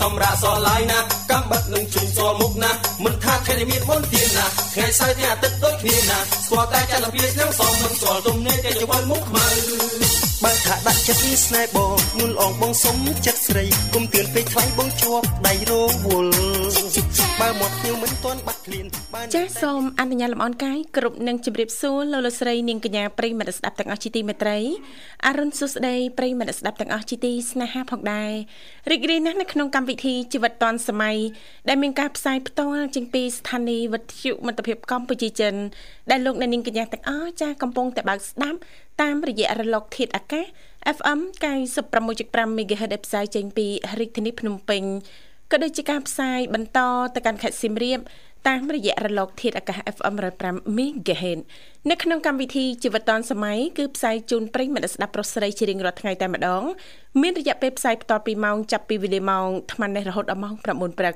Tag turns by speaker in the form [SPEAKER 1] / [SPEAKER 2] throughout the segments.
[SPEAKER 1] សម្រាប់សឡាយណាកំបិតនឹងជុំសមុខណាមិនថាថ្ងៃមានមុនទៀនណាថ្ងៃសៅរ៍ថ្ងៃអាទិត្យដូចគ្នាណាស្គាល់តែចន្ទភាឆ្នាំសមមិនស្គាល់ទំនេរតែជប៉ុនមុខខ្មៅបើថាដាក់ចិត្តស្នេហ៍បងមុនអងបងសុំចិត្តស្រីគុំទឿនពេកខ្លាំងបងជាប់ដៃរវល់បើមាត់ខ្ញុំមិនទាន់បាត់ឃ្លាន
[SPEAKER 2] ចាសសូមអនុញ្ញាតលំអរកាយគ្រប់នឹងជម្រាបសួរលោកលោកស្រីនាងកញ្ញាប្រិយមិត្តស្ដាប់ទាំងអស់ជាទីមេត្រីអរុនសុស្ដីប្រិយមិត្តស្ដាប់ទាំងអស់ជាទីស្នេហាផងដែររីករាយណាស់នៅក្នុងកម្មវិធីជីវិតឌွန်សម័យដែលមានការផ្សាយផ្ទាល់ចេញពីស្ថានីយ៍វិទ្យុមិត្តភាពកម្ពុជាចិនដែលលោកអ្នកនាងកញ្ញាទាំងអស់ចាស់កំពុងតែបើកស្ដាប់តាមរយៈរលកធាតុអាកាស FM 96.5 MHz ដែលផ្សាយចេញពីរាជធានីភ្នំពេញក៏ដូចជាការផ្សាយបន្តទៅកាន់ខេត្តសៀមរាប តាមរយៈរលកធាតុអាកាស FM 105 MHz នៅក្នុងកម្មវិធីជីវិតឌွန်សម័យគឺផ្សាយជូនប្រិយមិត្តស្ដាប់ប្រុសស្រីជារៀងរាល់ថ្ងៃតែម្ដងមានរយៈពេលផ្សាយបន្តពីម៉ោងចាប់ពីវេលាម៉ោង8:00នេះរហូតដល់ម៉ោង9:00ព្រឹក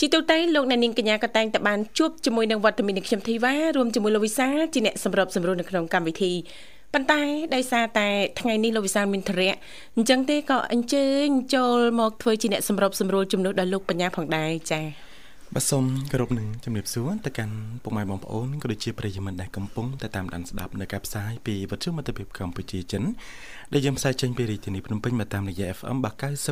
[SPEAKER 2] ជីទូទៅលោកអ្នកនាងកញ្ញាក៏តែងតែបានជួបជាមួយនឹងវត្តមាននៃខ្ញុំធីវ៉ារួមជាមួយលោកវិសាលជាអ្នកសម្របសម្រួលនៅក្នុងកម្មវិធីប៉ុន្តែដោយសារតែថ្ងៃនេះលោកវិសាលមានធរៈអញ្ចឹងទេក៏អញ្ជើញចូលមកធ្វើជាអ្នកសម្របសម្រួលជំនួសដល់លោកបញ្ញាផងដែរចា៎
[SPEAKER 3] បាទសូមគោរពនឹងជំរាបសួរទៅកាន់ពុកម៉ែបងប្អូនក៏ដូចជាប្រិយមិត្តដែលកំពុងតែតាមដានស្ដាប់នៅការផ្សាយពីវិទ្យុមិត្តភាពកម្ពុជាចិន ដែលយើងផ្សាយចេញពីរាជធានីភ្នំពេញមកតាមរយៈ FM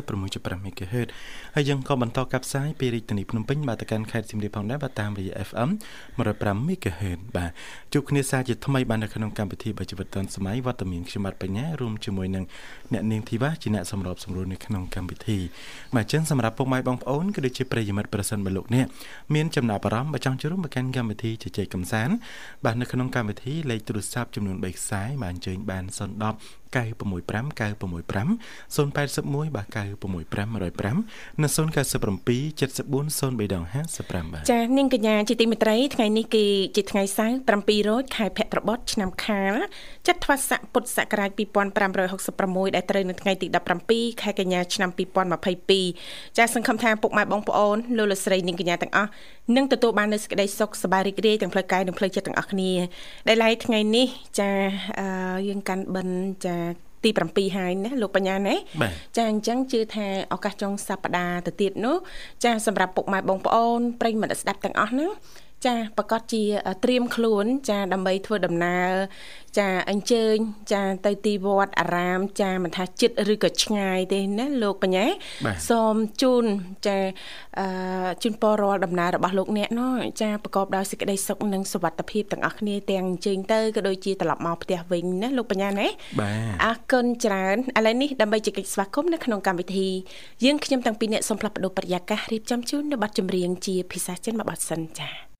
[SPEAKER 3] 96.5 MHz ហើយយើងក៏បន្តការផ្សាយពីរាជធានីភ្នំពេញមកទៅកាន់ខេត្តសៀមរាបផងដែរបាទតាមរយៈ FM 105 MHz បាទជួបគ្នាសាជាថ្មីបាននៅក្នុងកម្មវិធីបច្ចុប្បន្នតសម័យវត្តមានខ្ញុំបាទបញ្ញារួមជាមួយនឹងអ្នកនាងធីវ៉ាជាអ្នកសម្របសម្រួលនៅក្នុងកម្មវិធីបាទអញ្ចឹងសម្រាប់ពុកម៉ែបងប្អូនក៏ដូចជាប្រិយមិត្តប្រសិនបើលោកអ្នកមានចំណាប់អារម្មណ៍បើចង់ចូលរួមមកកាន់កម្មវិធីជជែកកម្សាន្តបាទនៅក្នុងកម្មវិធីលេខទូរស័ព្ទចំនួន3ខ្សែបាទអញ្ជើញបាន010 965 965 081បាទ965 105និង097 74 0355
[SPEAKER 2] ចា៎នាងកញ្ញាជាទីមេត្រីថ្ងៃនេះគឺជាថ្ងៃសៅរ៍7រោចខែភទ្របទឆ្នាំខាលចត្វាស័កពុទ្ធសករាជ2566ដែលត្រូវនៅថ្ងៃទី17ខែកញ្ញាឆ្នាំ2022ចា៎សង្ឃឹមថាពុកម៉ែបងប្អូនលោកលោកស្រីនាងកញ្ញាទាំងអស់ នឹងទទួលបាននូវសេចក្តីសុខសប្បាយរីករាយទាំងផ្លូវកាយនិងផ្លូវចិត្តទាំងអស់គ្នាដែលឡែកថ្ងៃនេះចាយើងកាន់បិណ្ឌចាទី7ហើយណាលោកបញ្ញាណាចាអញ្ចឹងជឿថាឱកាសចុងសប្តាហ៍ទៅទៀតនោះចាសម្រាប់ពុកម៉ែបងប្អូនប្រិយមិត្តស្ដាប់ទាំងអស់ហ្នឹង ចាប្រកាសជាត្រៀមខ្លួន ចា ដើម្បីធ្វើដំណើរចាអញ្ជើញចាទៅទីវត្តអារាម ចាមិនថាចិត្តឬក៏ឆ្ងាយទេណាលោកបញ្ញាសូមជូនចាអឺជូនពររាល់ដំណើររបស់លោកអ្នកនោះចាប្រកបដោយសេចក្តីសុខនិងសុវត្ថិភាពទាំងអស់គ្នាទាំងអញ្ជើញទៅក៏ដូចជាត្រឡប់មកផ្ទះវិញណាលោកបញ្ញាណាអរគុណច្រើនឥឡូវនេះដើម្បីជែកស្វាគមន៍នៅក្នុងកម្មវិធីយើងខ្ញុំទាំងពីរអ្នកសូមផ្លាស់ប្ដូរប្រយាកររៀបចំជូននៅប័ណ្ណចម្រៀងជាភាសាចិនមួយប័ណ្ណសិនចា៎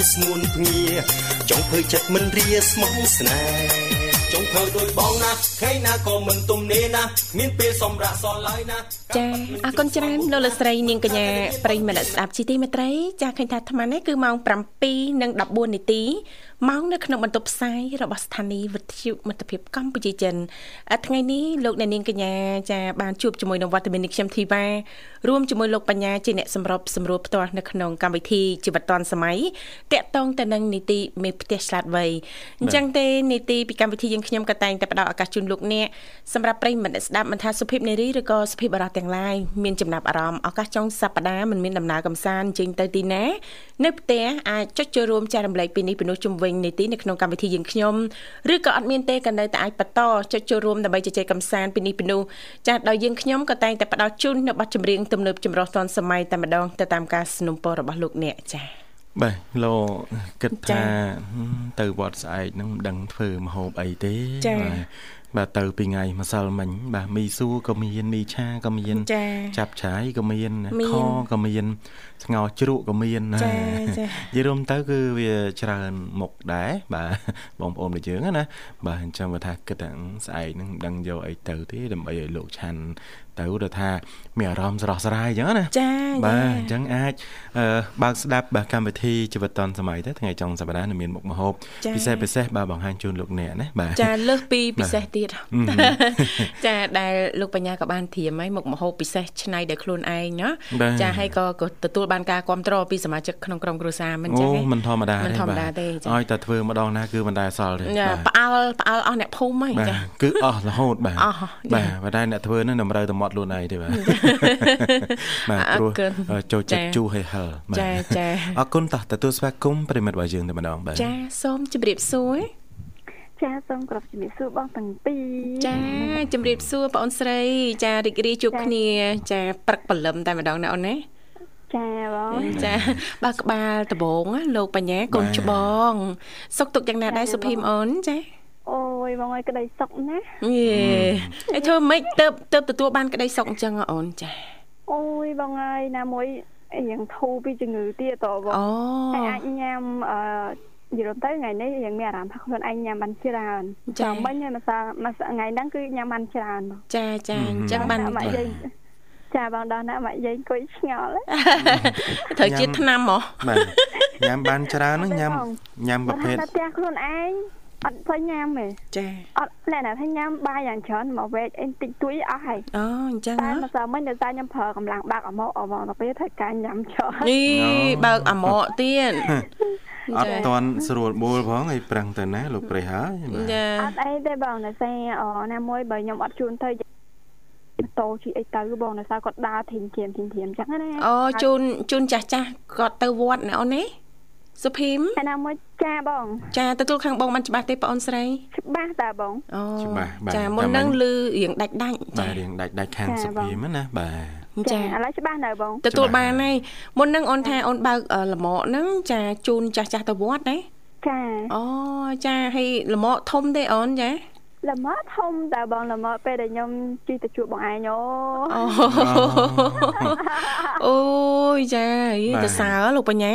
[SPEAKER 1] ស្រឡាញ់ស្ងួនភ្ងាចង់ធ្វើចិត្តមិនរាស្មោះស្នេហ៍ចង់ធ្វើដោយបងណាខេណាក៏មិនទំនេរណាមានពេលសម្រាប់សល់ឡើយណា
[SPEAKER 2] ចាអរគុណច្រើនលោកលស្រីនាងកញ្ញាប្រិយមិត្តស្ដាប់ជីទីមេត្រីចាឃើញថាអាត្មានេះគឺម៉ោង7:14នាទី ម៉ោងនៅក្នុងបន្ទប់ផ្សាយរបស់ស្ថានីយ៍វិទ្យុមិត្តភាពកម្ពុជាចិនថ្ងៃនេះលោកអ្នកនាងកញ្ញាចាបានជួបជាមួយនឹងវត្តមាននេះខ្ញុំធីវ៉ារួមជាមួយលោកបញ្ញាជាអ្នកសម្របសម្រួលផ្ទាល់នៅក្នុងកម្មវិធីជីវិតឌွန်សម័យតាក់ទងទៅនឹងនីតិមេផ្ទះឆ្លាតវៃអញ្ចឹងទេនីតិពីកម្មវិធីយើងខ្ញុំក៏តែងតែផ្ដល់ឱកាសជូនលោកអ្នកសម្រាប់ប្រិយមិត្តស្ដាប់មិនថាសុភាពនារីឬក៏សុភាពបរោះទាំងឡាយមានចំណាប់អារម្មណ៍ឱកាសចុងសប្ដាហ៍មិនមានដំណើរកំសាន្តចេញទៅទីណានៅផ្ទះអាចចុចចូលរួមចែករំលែកពីនេះពីនោះជំវិនីតិនៅក្នុងកម្មវិធីយើងខ្ញុំឬក៏អត់មានទេក៏នៅតែអាចបន្តចុចចូលរួមដើម្បីជជែកកម្សាន្តពីនេះពីនោះចាស់ដោយយើងខ្ញុំក៏តែងតែផ្ដល់ជូននៅប័ណ្ណចម្រៀងទំនើបចម្រុះទាន់សម័យតែម្ដងទៅតាមការสนับสนุนរបស់លោកអ្នកចា៎
[SPEAKER 3] បាទលោកគិតថាទៅវត្តស្អែកហ្នឹងមិនដឹងធ្វើមហូបអីទេ
[SPEAKER 2] បាទ
[SPEAKER 3] បាទទៅពីថ្ងៃម្សិលមិញបាទមីសួរក៏មានមីឆាក៏មានចាប់ឆាយក៏មានខក៏មាន ស្ងោជ្រក់ក៏មានណា
[SPEAKER 2] ចាចានិ
[SPEAKER 3] យាយរួមទៅគឺវាច្រើនមុខដែរបាទបងប្អូនដូចយើងណាបាទអញ្ចឹងបើថាគិតថាស្អែកហ្នឹងមិនដឹងយកអីទៅទេដើម្បីឲ្យលោកឆាន់ទៅទៅថាមានអារម្មណ៍ស្រស់ស្រាយអញ្ចឹងណា
[SPEAKER 2] ចា
[SPEAKER 3] បាទអញ្ចឹងអាចបើកស្ដាប់បាទកម្មវិធីជីវិតឌុនសម័យទៅថ្ងៃចុងសប្តាហ៍នឹងមានមុខម្ហូបពិសេសពិសេសបាទបង្ហាញជូនលោកអ្នកណាបាទ
[SPEAKER 2] ចាលើសពីពិសេសទៀតចាដែលលោកបញ្ញាក៏បានធៀមហើយមុខម្ហូបពិសេសឆ្នៃដោយខ្លួនឯងណាចាហើយក៏ទទួលបានការគ្រប់គ្រងពីសមាជិកក្នុងក្រុមគ្រួសារមិនចឹងទេ
[SPEAKER 3] អូមិនធម្មតាទេ
[SPEAKER 2] មិនធម្មតាទេ
[SPEAKER 3] ចាឲ្យតែធ្វើម្ដងណាគឺមិនដែលសល់ទេ
[SPEAKER 2] បាទផ្អើលផ្អើលអស់អ្នកភូមិហី
[SPEAKER 3] ចាគឺអស់រហូតបាទបាទប៉ុន្តែអ្នកធ្វើនឹងតម្រូវតែមាត់ខ្លួនឯងទេបាទបាទព្រោះចូលចិត្តជូរហើយហឹល
[SPEAKER 2] ចាចា
[SPEAKER 3] អរគុណតោះទទួលស្វាគមន៍ប្រិមិត្តរបស់យើងតែម្ដងបាទ
[SPEAKER 2] ចាសូមជម្រាបសួរ
[SPEAKER 4] ចាសូមគោរពជំរាបសួរបងទាំងពីរ
[SPEAKER 2] ចាជំរាបសួរបងអូនស្រី ចារីករាយជួបគ្នា ចាព្រឹកព្រលឹមតែម្ដងណាអូនណា
[SPEAKER 4] ចាបង
[SPEAKER 2] ចាបើក្បាលដបងលោកបញ្ញាកូនច្បង សុកទុកយ៉ាងណាដែរសុភីមអូនចា
[SPEAKER 4] អូយបងអើយក្តីសុកណា
[SPEAKER 2] យេអីធ្វើម៉េចទៅទៅទទួលបានក្តីសុកអញ្ចឹងអូនចា
[SPEAKER 4] អូយបងអើយណាមួយរៀងធូរពីជំងឺទៀតតបង
[SPEAKER 2] អូ
[SPEAKER 4] ហើយអាចញ៉ាំអឺនិយាយទៅថ្ងៃនេះយើងមានអារម្មណ៍ថាខ្លួនឯងញ៉ាំបានច្រើនចាំមិញម្សិលមួយថ្ងៃហ្នឹងគឺញ៉ាំបានច្រើន
[SPEAKER 2] ចាចាអញ្ចឹងបាន
[SPEAKER 4] ចាបងដល់ណាម៉ាក់យាយអង្គុយឆ្ងល់
[SPEAKER 2] ត្រូវជាថ្នាំហ៎
[SPEAKER 3] បាទញ៉ាំបានច្រើនហ្នឹងញ៉ាំញ៉ាំប្រភេទ
[SPEAKER 4] តែផ្ទះខ្លួនឯងអត់ទៅញ៉ាំទេ
[SPEAKER 2] ចា
[SPEAKER 4] អត់ណែណាថាញ៉ាំបាយយ៉ាងច្រើនមកវេកអីតិចតួចអស់ហើយ
[SPEAKER 2] អូអញ្ចឹង
[SPEAKER 4] តែម្សិលមិញដោយសារខ្ញុំប្រើកម្លាំងបើកអាម៉កអមកទៅពេលធ្វើការញ៉ាំច្រើន
[SPEAKER 2] នេះបើកអាម៉កទៀត
[SPEAKER 3] អត់តន់ស្រួលបួលផងឲ្យប្រឹងទៅណាលោកប្រេះហើយ
[SPEAKER 2] ចា
[SPEAKER 4] អត់អីទេបងតែសារណាមួយបើខ្ញុំអត់ជូនទៅ ម៉ូតូជិះអីទៅបងដោយសារគាត់ដើរធីមធីមធីមធីមចឹងណា
[SPEAKER 2] អូជូនជូនចាស់ចាស់គាត់ទៅវត្តណាអូនណាសុភីម
[SPEAKER 4] ឯណាមួយចាបង
[SPEAKER 2] ចាទទួលខាងបងមិនច្បាស់ទេបងអូនស្រី
[SPEAKER 4] ច្បាស់តាបង
[SPEAKER 2] អូ
[SPEAKER 3] ច្បាស់បាទ
[SPEAKER 2] ចាមុននឹងលឺរៀងដាច់ដាច់
[SPEAKER 3] ចារៀងដាច់ដាច់ខាងសុភីមណាបាទ
[SPEAKER 4] ចាឥឡូវច្បាស់នៅបង
[SPEAKER 2] ទទួលបានហើយមុននឹងអូនថាអូនបើកលម៉កហ្នឹងចាជូនចាស់ចាស់ទៅវត្តណា
[SPEAKER 4] ចា
[SPEAKER 2] អូចាហើយលម៉កធំទេអូនចា
[SPEAKER 4] ល្មមធំតែបងល្មមពេលដែលខ្ញុំជិះទៅជួបបងឯងអូ
[SPEAKER 2] អូយចាយទៅសើលោកបញ្ញា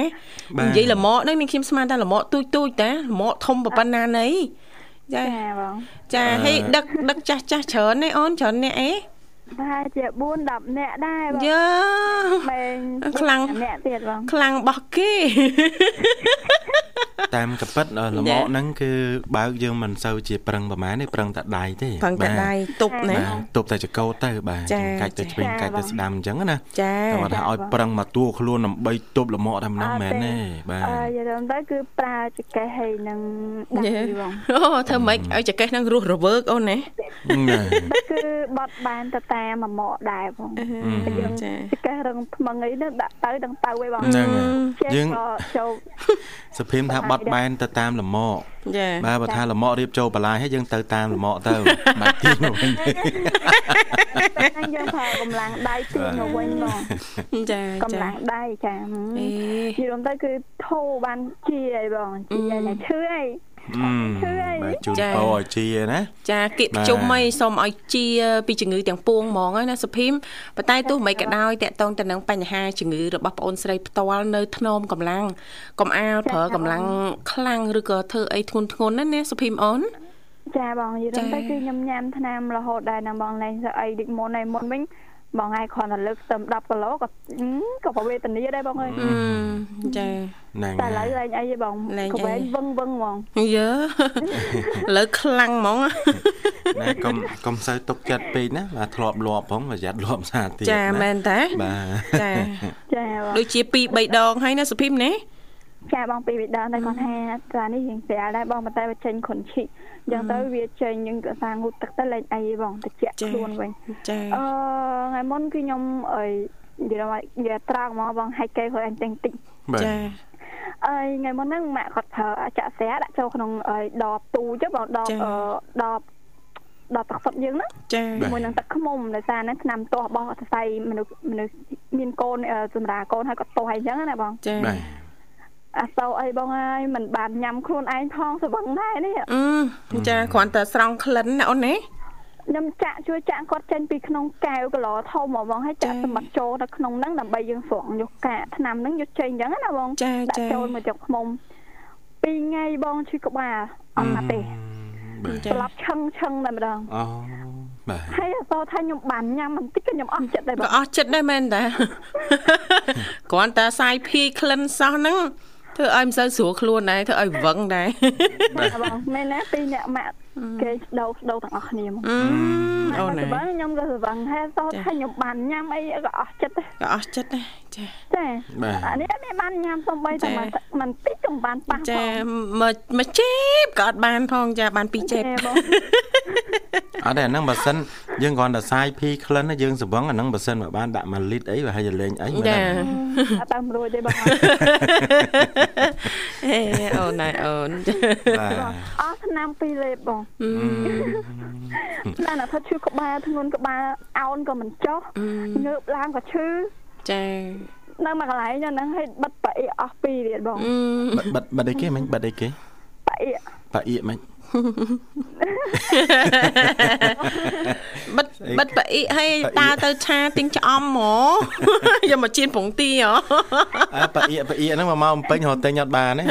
[SPEAKER 2] និយាយល្មមនេះមានខ្ញុំស្មានតែល្មមទូចទូចតាល្មមធំប៉ុណ្ណាណី
[SPEAKER 4] ចាបង
[SPEAKER 2] ចាហើយដឹកដឹកចាស់ចាស់ច្រើនទេអូនច្រើនអ្នកអី
[SPEAKER 4] បាទជា4 10នាក់ដែរបង
[SPEAKER 2] យើ
[SPEAKER 4] មែន
[SPEAKER 2] ខ្លាំង
[SPEAKER 4] អ្នកទៀតបង
[SPEAKER 2] ខ្លាំងបោះគេ
[SPEAKER 3] តាមកពិតលមកហ្នឹងគឺបើកយើងមិនសូវជាប្រឹងប្រហែលទេប្រឹងតែដៃទេ
[SPEAKER 2] ប្រឹងតែដៃទប់ណា
[SPEAKER 3] ទប់តែចកោទៅបាទកាច់ទៅឆ្វេងកាច់ទៅស្ដាំអញ្ចឹងណា
[SPEAKER 2] ចា
[SPEAKER 3] តែថាឲ្យប្រឹងមកតួខ្លួនដើម្បីទប់លមកតែម្ដងមែនទេបាទ
[SPEAKER 4] អឺយល់ទៅគឺប្រើចកេះហើយនឹងដៃបង
[SPEAKER 2] អូធ្វើម៉េចឲ្យចកេះនឹងរស់រវើកអូនណា
[SPEAKER 4] គឺបត់បានទៅតាមមកដែរបងយើងចកេះរឹងថ្មងអីនឹងដាក់ទៅដឹងទៅឯងបង
[SPEAKER 3] ហ្នឹងយើងចូលសុភីមថាបត់បែនទៅតាមលមក
[SPEAKER 2] ចា
[SPEAKER 3] បាទបើថាលមករៀបចូលបន្លាយហើយយើងទៅតាមលមកទៅបាច់ទីមកវិញ
[SPEAKER 4] យើងប្រើកម្លាំងដៃទីមកវិញមក
[SPEAKER 2] ចា
[SPEAKER 4] កម្លាំងដៃចានិយាយទៅគឺធូរបានជាអីបងជាអ្នកឈឺអីឈឺអី
[SPEAKER 3] បាទជូន
[SPEAKER 2] ចា
[SPEAKER 3] ពរឲ្យជាណា
[SPEAKER 2] ចាគៀក
[SPEAKER 3] បាទ
[SPEAKER 2] ជុំអីសូមឲ្យជា ពីជំងឺទាំងពួងហ្មងហើយណាសុភីមប៉ុន្តែទោះមិនក៏ដោយតកតងទៅនឹងបញ្ហាជំងឺរបស់ប្អូនស្រីផ្ទាល់នៅធ្នមកម្លាំងកុំអាលប្រើកម្លាំងខ្លាំងឬក៏ធ្វើអីធ្ងន់ធ្ងរណាណាសុភីមអូន
[SPEAKER 4] ចាបងនិយាយទៅគឺខ្ញុំញ៉ាំថ្នាំរហូតដែរណាបងលែងស្អីដូចមុនហើយមុនវិញ បងឯងគ្រាន់តែលើកស្ទឹម10គីឡូក៏ក៏ប្រវេទនាដែរបងអើយ
[SPEAKER 2] អឺចា
[SPEAKER 3] ហ្នឹង
[SPEAKER 4] តែឥឡូវលែងអីទេបង
[SPEAKER 2] លែង
[SPEAKER 4] ក៏
[SPEAKER 2] អី
[SPEAKER 4] វែងវឹងវឹងហ្មង
[SPEAKER 2] យើឥឡូវខ្លាំងហ្មង
[SPEAKER 3] ណាកុំកុំសូវទុកចិត្តពេកណាបាទធ្លាប់លាប់ផងប្រយ័ត្នលាប់សារទៀត
[SPEAKER 2] ចាមែនតា
[SPEAKER 3] បាទ
[SPEAKER 2] ចា
[SPEAKER 4] ចាបង
[SPEAKER 2] ដូចជា2 3ដងហើយណាសុភីមណា
[SPEAKER 4] ចាបងពីវិដាតែគាត់ថាតានេះរៀងស្រាលដែរបងប៉ុន្តែវាចេញខុនឈីកអញ្ចឹងទៅវាចេញយើងក៏សាងងូតទឹកទៅលេងអីបងតិចខ្លួនវិញ
[SPEAKER 2] ចា
[SPEAKER 4] អឺថ្ងៃមុនគឺខ្ញុំអីនិយាយមកនិយាយត្រង់ហ្មងបងហាច់កេហួយអញតែងតិច
[SPEAKER 3] បាទ
[SPEAKER 2] ចា
[SPEAKER 4] អីថ្ងៃមុនហ្នឹងម៉ាក់គាត់ប្រើចាក់ស្រាដាក់ចូលក្នុងអីដបទូចបងដបអឺដបដបទឹកសុទ្ធយើងហ្នឹង
[SPEAKER 2] ចា
[SPEAKER 4] មួយនឹងទឹកខ្មុំដោយសារហ្នឹងឆ្នាំទាស់របស់សរសៃមនុស្សមនុស្សមានកូនអឺសម្រាប់កូនហើយគាត់ទាស់អីចឹងណាបង
[SPEAKER 2] ចា
[SPEAKER 3] បាទ
[SPEAKER 4] អាសោអីបងហើយមិនបានញ៉ាំខ្លួនឯងផងស្វឹងដែរនេះ
[SPEAKER 2] អឺចាគ្រាន់តែស្រង់ក្លិនណាអូនណា
[SPEAKER 4] ខ្ញុំចាក់ជួយចាក់គាត់ចេញពីក្នុងកែវគីឡធំហ្មងបងហើយចាក់
[SPEAKER 2] ចា៎
[SPEAKER 4] សម្បត្តិចូលទៅក្នុងហ្នឹងដើម្បីយើងស្រង់យកកាកថ្នាំហ្នឹងយកចេញអញ្ចឹងណាបង
[SPEAKER 2] ចា
[SPEAKER 4] ដាក់
[SPEAKER 2] ចា
[SPEAKER 4] ចូលមកចុកខ្មុំពីរថ្ងៃបងឈឺក្បាលអត់ណាស់ទេ
[SPEAKER 3] បាទ
[SPEAKER 2] ចា
[SPEAKER 4] ស្លាប់ឈឹងឈឹងតែម្ដង
[SPEAKER 3] អូបាទ
[SPEAKER 4] ហើយអសថាខ្ញុំបានញ៉ាំបន្តិចក៏ខ្ញុំអស់ចិត្តដែរប
[SPEAKER 2] ក៏
[SPEAKER 4] ង
[SPEAKER 2] អស់ចិត្តដែរមែនតាគ្រាន់តែសាយភាយក្លិនសោះហ្នឹង ធ្វើឲ្យមិនសូវស្រួលខ្លួនដែរធ្វើឲ្យវឹងដែរ
[SPEAKER 4] បាទបងមែនណាពីរអ្នកម៉ាក់ គេដោដោទាំងអស់គ្នាមក
[SPEAKER 2] អឺអូន
[SPEAKER 4] តែ
[SPEAKER 2] ណា
[SPEAKER 4] បើខ្ញុំក៏ស្រវឹងហើយសោះ
[SPEAKER 2] ចា៎
[SPEAKER 4] ថាខ្ញុំបានញ៉ាំអីក៏អស់ចិត្តដែរ
[SPEAKER 2] ក៏អស់ចិត្តដែរចា
[SPEAKER 4] ចា
[SPEAKER 3] បាទ
[SPEAKER 4] អានេះអត់មានបានញ៉ាំសំបីតែ
[SPEAKER 2] ចា៎
[SPEAKER 4] មិនមិនតិចក៏មិនបានប៉ះ
[SPEAKER 2] ចា
[SPEAKER 4] ផង
[SPEAKER 2] មកមកជេបក៏អត់បានផងចាបានពីរចេប
[SPEAKER 4] ចាបង
[SPEAKER 3] អត់ទេអាហ្នឹងបើសិនយើងគ្រាន់តែសាយភីក្លិនណាយើងសង្វឹងអាហ្នឹងបើសិនមកបានដាក់1លីត្រអីបើហើយលេងអីមិន
[SPEAKER 2] ចា
[SPEAKER 3] ដឹង
[SPEAKER 4] អត់តាមរួចទេបង
[SPEAKER 2] ហេអូនណាអូន
[SPEAKER 3] បាទ
[SPEAKER 4] អស់ឆ្នាំពីរលេបបង
[SPEAKER 2] អឺ
[SPEAKER 4] តែណាថាឈឺក្បាលធ្ងន់ក្បាលអោនក៏មិនចុះងើបឡើងក៏ឈឺ
[SPEAKER 2] ចា
[SPEAKER 4] នៅមួយកន្លែងហ្នឹងឲ្យបិទប៉អៀអស់ពីរទៀតបង
[SPEAKER 2] អឺ
[SPEAKER 3] បិទបិទបិទអីគេមិញបិទអីគេ
[SPEAKER 4] ប៉អៀ
[SPEAKER 3] ប៉ាអៀមិញ
[SPEAKER 2] បិទបិទប៉អ៊ីឲ្យដើរទៅឆាទិញឆ្អមហ្មងយកមកជៀនប្រងទីហ៎
[SPEAKER 3] អើប៉ាអៀប៉ាអៀហ្នឹងមកមកអំពេញរត់ទិញអត់បានទេ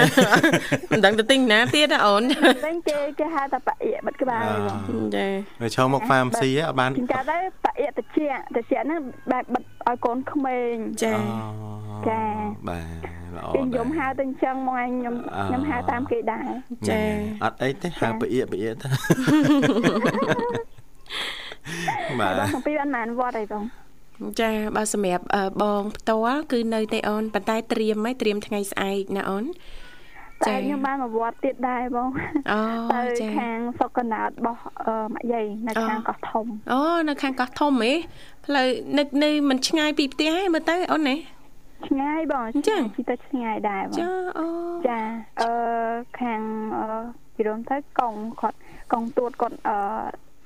[SPEAKER 2] មិនដឹងទៅទិញណាទៀតណាអូន
[SPEAKER 4] វិញគេគេហៅថាប៉អៀបិទក្បាលទេបង
[SPEAKER 2] ចា
[SPEAKER 3] ទៅឈរមក pharmacy ហ៎អត់បាន
[SPEAKER 4] ជាងកាទៅប៉អៀតិចតិចហ្នឹងបែបបិទ ឲ្យកូនក្មេង
[SPEAKER 2] ចា
[SPEAKER 4] ចា
[SPEAKER 3] បាទល្អ
[SPEAKER 4] គេខ្ញុំហៅទៅអញ្ចឹងមកឯងខ្ញុំខ្ញុំហៅតាមគេដែរ
[SPEAKER 2] ចា
[SPEAKER 3] អត់អីទេហៅប៉ាអៀប៉ាអៀទៅបាទ
[SPEAKER 4] បងសំពីបានបានវត្តអីបង
[SPEAKER 2] ចាបើសម្រាប់អឺបងផ្ទាល់គឺនៅទេអូនប៉ុន្តែត្រៀមហើយត្រៀមថ្ងៃស្អែកណាអូន
[SPEAKER 4] តែខ្ញុំបានមកវត្តទៀតដែរបង
[SPEAKER 2] អូ
[SPEAKER 4] ទៅ
[SPEAKER 2] ចា
[SPEAKER 4] ខាងសុកកណ្ដាលរបស់អឺម៉ាក់យាយនៅខាងកោះធំ
[SPEAKER 2] អូនៅខាងកោះធំហ៎ផ្លូវនៅនៅមិនឆ្ងាយពីផ្ទះឯងមើលទៅអូនណា
[SPEAKER 4] ឆ្ងាយបង
[SPEAKER 2] អញ្ចឹង
[SPEAKER 4] ជិះទៅឆ្ងាយដែរបង
[SPEAKER 2] ចាអូ
[SPEAKER 4] ចាអឺខាងអឺពីរំទៅកងគាត់កងទួតគាត់អឺ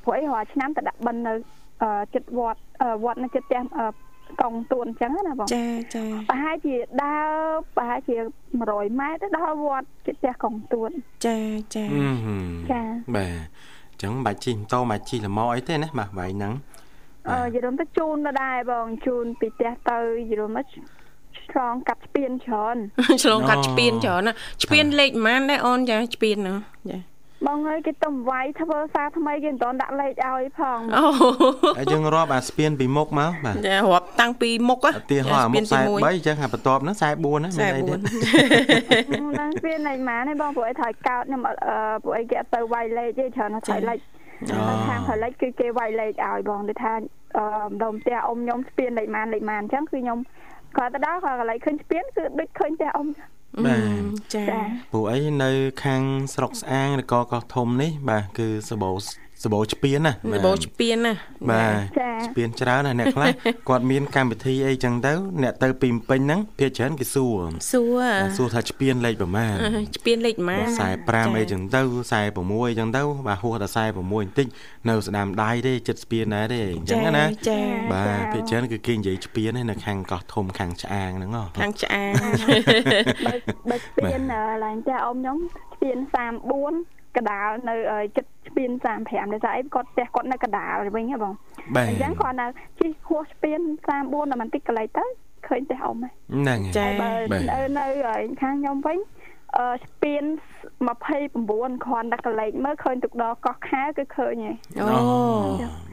[SPEAKER 4] ព្រោះអីរាល់ឆ្នាំទៅដាក់បិណ្ឌនៅអឺចិត្តវត្តអឺវត្តនៅចិត្តផ្ទះអឺ កងទួតអញ្ចឹងណាបង
[SPEAKER 2] ចាចា
[SPEAKER 4] ប្រហែលជាដើរប្រហែលជា100ម៉ែត្រទៅដល់វត្តចិត្តផ្ទះកងទួត
[SPEAKER 2] ចាចា
[SPEAKER 3] ចាបាទអញ្ចឹងបាច់ជិះម៉ូតូបាច់ជិះលម៉អីទេណាបាទវាយហ្នឹង
[SPEAKER 4] អឺយល់ទៅជូនទៅដែរបងជូនពីផ្ទះទៅយល់មកឆ្លងកាត់ស្ពានច្រើន
[SPEAKER 2] ឆ្លងកាត់ស្ពានច្រើនណាស្ពានលេខប៉ុន្មានដែរអូនចាស្ពានណាចា
[SPEAKER 4] បងអើយគេទំវាយធ្វើសារថ្មីគេមិនតន់ដាក់លេខឲ្យផង
[SPEAKER 2] អូ
[SPEAKER 3] ហើយយើងរាប់អាស្ពានពីមុខមកបាទ
[SPEAKER 2] ចារាប់តាំងពីមុខ
[SPEAKER 3] ឧទាហរណ៍អាមុខ43អញ្ចឹងអាបន្ទាប់ហ្នឹង44ណាមានអីទៀត
[SPEAKER 4] ហ្នឹងស្ពាននៃម៉ានឯងបងព្រោះអីត្រូវកោតខ្ញុំអត់អឺព្រោះអីគេអត់ទៅវាយលេខទេច្រើនតែត្រូវលេខ
[SPEAKER 3] អូ
[SPEAKER 4] ខាងផលិតគឺគេវាយលេខឲ្យបងដូចថាអឺម្ដុំផ្ទះអ៊ំខ្ញុំស្ពានលេខម៉ានលេខម៉ានអញ្ចឹងគឺខ្ញុំ គាត់ទៅដល់គាត់កន្លែងឃើញស្ពានគឺដូចឃើញផ្ទះអ៊ំ
[SPEAKER 3] បាទ
[SPEAKER 2] ចា
[SPEAKER 4] ចា
[SPEAKER 3] ព្រោះអីនៅខាងស្រុកស្អាងឬក៏កោះធំនេះបាទគឺសបោ សបោឆ្ពៀនណា
[SPEAKER 2] ដបោឆ្ពៀនណា
[SPEAKER 3] បាទ
[SPEAKER 4] ចា
[SPEAKER 3] ឆ្ពៀនច្រើនណាស់អ្នកខ្លះគាត់មានកម្មវិធីអីចឹងទៅអ្នកទៅពីពេញហ្នឹងភាគច្រើនគេសួរ
[SPEAKER 2] សួរ
[SPEAKER 3] សួរថាឆ្ពៀនលេខប្រមាណ
[SPEAKER 2] ឆ្ពៀនលេខម៉ា
[SPEAKER 3] 45អីចឹងទៅ46អីចឹងទៅបាទហួសដល់46បន្តិចនៅស្ដាមដៃទេចិត្តស្ពានដែរទេអញ្ចឹងណា
[SPEAKER 2] ចា
[SPEAKER 3] បាទភាគច្រើនគឺគេនិយាយឆ្ពៀនឯនៅខាងកោះធំខាងឆ្អាងហ្នឹងហ៎
[SPEAKER 2] ខាងឆ្អាង
[SPEAKER 4] បើបើស្ពានឡើងចាអ៊ំខ្ញុំស្ពាន34 កដាលនៅចិត្តស្ពាន35ដោយសារអីគាត់ផ្ទះគាត់នៅកដាលវិញហ៎បង
[SPEAKER 3] បាទ
[SPEAKER 4] អញ្ចឹងគាត់នៅជិះហួសស្ពាន34ដល់បន្តិចកន្លែងទៅឃើញផ្ទះអ៊ំហ៎
[SPEAKER 3] ហ្នឹងហើយ
[SPEAKER 2] ចា
[SPEAKER 4] បើ
[SPEAKER 3] បាទ
[SPEAKER 4] នៅនៅខាងខ្ញុំវិញអឺ ស្ពាន29គ្រាន់តែកន្លែងមើលឃើញទឹកដកកោះខែគឺឃើញហើយ
[SPEAKER 2] អូ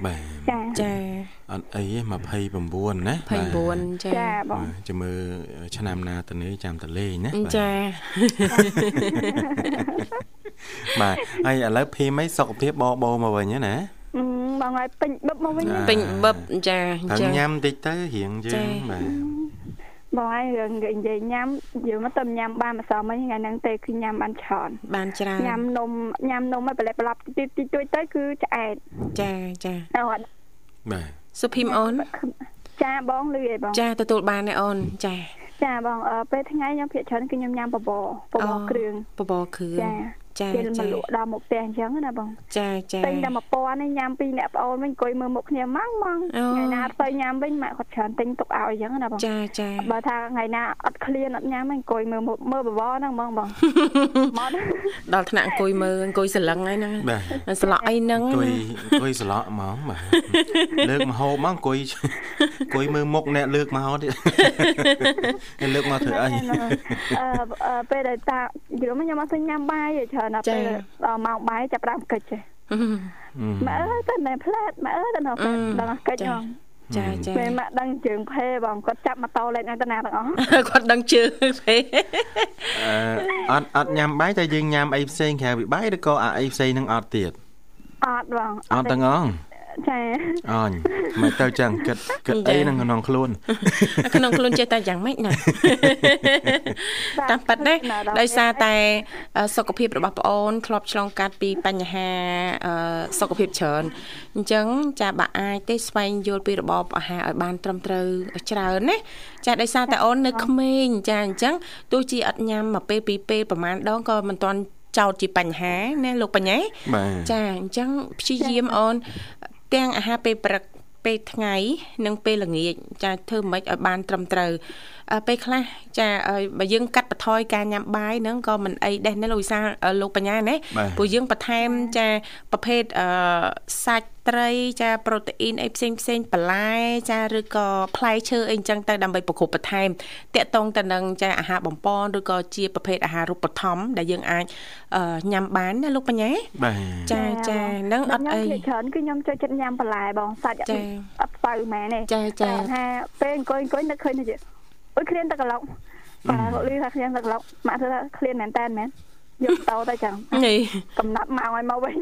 [SPEAKER 3] បាទ
[SPEAKER 4] ចា
[SPEAKER 2] ចា
[SPEAKER 3] អត់អីទេ29ណា
[SPEAKER 2] 29ចា
[SPEAKER 4] ចាបង
[SPEAKER 3] បាទចាំមើលឆ្នាំណាទៅនេះចាំតលេងណាបាទ
[SPEAKER 2] ចា
[SPEAKER 3] បាទហើយឥឡូវភីមិនសុខភាពបបោមកវិញណា
[SPEAKER 4] អឺបងឲ្យពេញបឹបមកវិញណា
[SPEAKER 2] ពេញបឹបចា
[SPEAKER 3] ហើយ
[SPEAKER 2] ចា
[SPEAKER 3] ញ៉ាំតិចទៅរៀងជើ
[SPEAKER 2] ចា
[SPEAKER 3] ងបាទ
[SPEAKER 4] បងឲ្យរឿងនិយាយញ៉ាំយើងមកទៅញ៉ាំបានម្សិលមិញថ្ងៃហ្នឹងទេគឺញ៉ាំបានច្រើន
[SPEAKER 2] បានច្រើន
[SPEAKER 4] ញ៉ាំនំញ៉ាំនំឲ្យប្រឡេបប្រឡប់តិចតិចតួចទៅគឺឆ្អែត
[SPEAKER 2] ចាចា
[SPEAKER 4] អត់
[SPEAKER 3] បាទ
[SPEAKER 2] សុភីមអូន
[SPEAKER 4] ចាបងលឺឯបង
[SPEAKER 2] ចាទទួលបានទេអូនចា
[SPEAKER 4] ចាបងអឺពេលថ្ងៃខ្ញុំភាកច្រើនគឺខ្ញុំញ៉ាំបបរបបរគ្រឿង
[SPEAKER 2] បបរគ្រឿង
[SPEAKER 4] ចា
[SPEAKER 2] ចា
[SPEAKER 4] គេមក
[SPEAKER 2] ចា
[SPEAKER 4] លក់ដល់មុខផ្ទះអញ្ចឹងណាបង
[SPEAKER 2] ចាចា
[SPEAKER 4] ទិញតែ1000នេះញ៉ាំពីរអ្នកប្អូនវិញអង្គុយមើលមុខគ្នាម៉ងម៉ង
[SPEAKER 2] អូ
[SPEAKER 4] ថ្ងៃណាអត់ទៅញ៉ាំវិញម៉ាក់គាត់ច្រើនទិញទុកឲ្យអញ្ចឹងណាបង
[SPEAKER 2] ចាចា
[SPEAKER 4] បើថាថ្ងៃណាអត់ឃ្លានអត់ញ៉ាំវិញអង្គុយមើលមុខមើលបបរហ្នឹងហ្មងបងមក
[SPEAKER 2] ដល់ថ្នាក់អង្គុយមើលអង្គុយសន្លឹងហើយហ្នឹង
[SPEAKER 3] បាទ
[SPEAKER 2] ស្លក់អីហ្នឹង
[SPEAKER 3] អង្គុយអង្គុយសឡក់ហ្មងបាទលើកមកហូបមកអង្គុយអង្គុយមើលមុខអ្នកលើកមកទៀតអ្នកលើកមកធ្វើអី
[SPEAKER 4] អឺអឺពេលដែលតាយល់មកខ្ញុំអត់ទៅញ៉ាំបាយទេច្រើនដល់ពេលដល់ម៉ោងបាយចាប់ផ្ដើមកិច្ចទេម៉ែអើយទៅណែផ្លែតម៉ែអើយទៅណែផ្លែតដល់កិច្ចហ្មង
[SPEAKER 2] ចាចា
[SPEAKER 4] ពេលម៉ាក់ដឹងជើងភេបងគាត់ចាប់ម៉ូតូលេងឲ្យតាណាទាំងអស់
[SPEAKER 2] គាត់ដឹងជើងទេ
[SPEAKER 3] អឺអត់អត់ញ៉ាំបាយតែយើងញ៉ាំអីផ្សេងក្រៅពីបាយឬក៏អាអីផ្សេងនឹងអត់ទៀត
[SPEAKER 4] អត់បង
[SPEAKER 3] អត់ទាំងអង
[SPEAKER 4] ចា
[SPEAKER 3] អញមិនទៅចឹងគិតគិតអីនឹងក្នុងខ្លួន
[SPEAKER 2] ក្នុងខ្លួនចេះតែយ៉ាងម៉េចណាតាមប៉ាត់ណាដោយសារតែសុខភាពរបស់ប្អូនធ្លាប់ឆ្លងកាត់ពីបញ្ហាសុខភាពច្រើនអញ្ចឹងចាបើអាចទេស្វែងយល់ពីរបបអាហារឲ្យបានត្រឹមត្រូវច្រើនណាចាដោយសារតែអូននៅក្មេងចាអញ្ចឹងទោះជាអត់ញ៉ាំមួយពេលពីរពេលប្រហែលដងក៏មិនទាន់ចោតជាបញ្ហាណាលោកបញ្ញា
[SPEAKER 3] បាទ
[SPEAKER 2] ចាអញ្ចឹងព្យាយាមអូន ទាំងអាហារពេលព្រឹកពេលថ្ងៃនិងពេលល្ងាចចាធ្វើមិនឲ្យបានត្រឹមត្រូវអឺពេលខ្លះចាបើយើងកាត់បន្ថយការញ៉ាំបាយហ្នឹងក៏មិនអីដែរណាលោកវិសាលលោកបញ្ញាណាព្រោះយើងបន្ថែមចាប្រភេទអឺសាច់ ត្រីចាប្រូតេអ៊ីនអីផ្សេងផ្សេងបន្លែចាឬក៏ផ្លែឈើអីអញ្ចឹងទៅដើម្បីប្រគប់បន្ថែមតាក់ទងទៅនឹងចាអាហារបំពន់ឬក៏ជាប្រភេទអាហាររូបធម្មដែលយើងអាចញ៉ាំបានណាលោកបញ្ញា
[SPEAKER 3] បាទ
[SPEAKER 2] ចាចានឹងអត់អី
[SPEAKER 4] ច្រើនគឺខ្ញុំចូលចិត្តញ៉ាំបន្លែបងសាច់អត់អត់ស្បៅមែនទេ
[SPEAKER 2] ចាចា
[SPEAKER 4] ថាពេលអង្គុយអង្គុយនឹកឃើញទៅអុយឃ្លានទឹកកន្លុកបាទគាត់លឺថាឃ្លានទឹកកន្លុកម៉ាក់ធ្វើថាឃ្លានមែនតើមែន យកតោទៅចឹង
[SPEAKER 2] នេះ
[SPEAKER 4] កំណាត់ម៉ោងឲ្យមកវិញ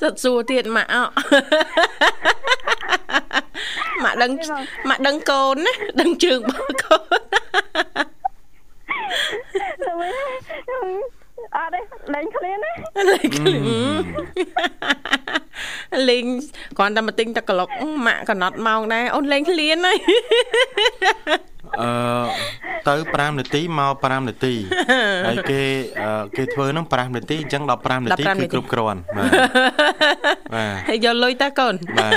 [SPEAKER 2] សុទ្ធសួរទៀតម៉ាក់អម៉ាក់ដឹងម៉ាក់ដឹងកូនណាដឹងជើងរបស់កូន
[SPEAKER 4] អត់ទេលេងឃ្លានណា
[SPEAKER 2] លេងឃ្លានលេងគ្រាន់តែមកទិញទឹកក្លុកម៉ាក់កំណត់ម៉ោងដែរអូនលេងឃ្លានហើយ
[SPEAKER 3] អឺទៅ5នាទីមក5នាទីហើយគេគេធ្វើហ្នឹង5នាទីអញ្ចឹងដល់5នាទីគឺគ្រប់គ្រាន់បាទបាទ
[SPEAKER 2] ហើយយកលុយតើកូន
[SPEAKER 3] បាទ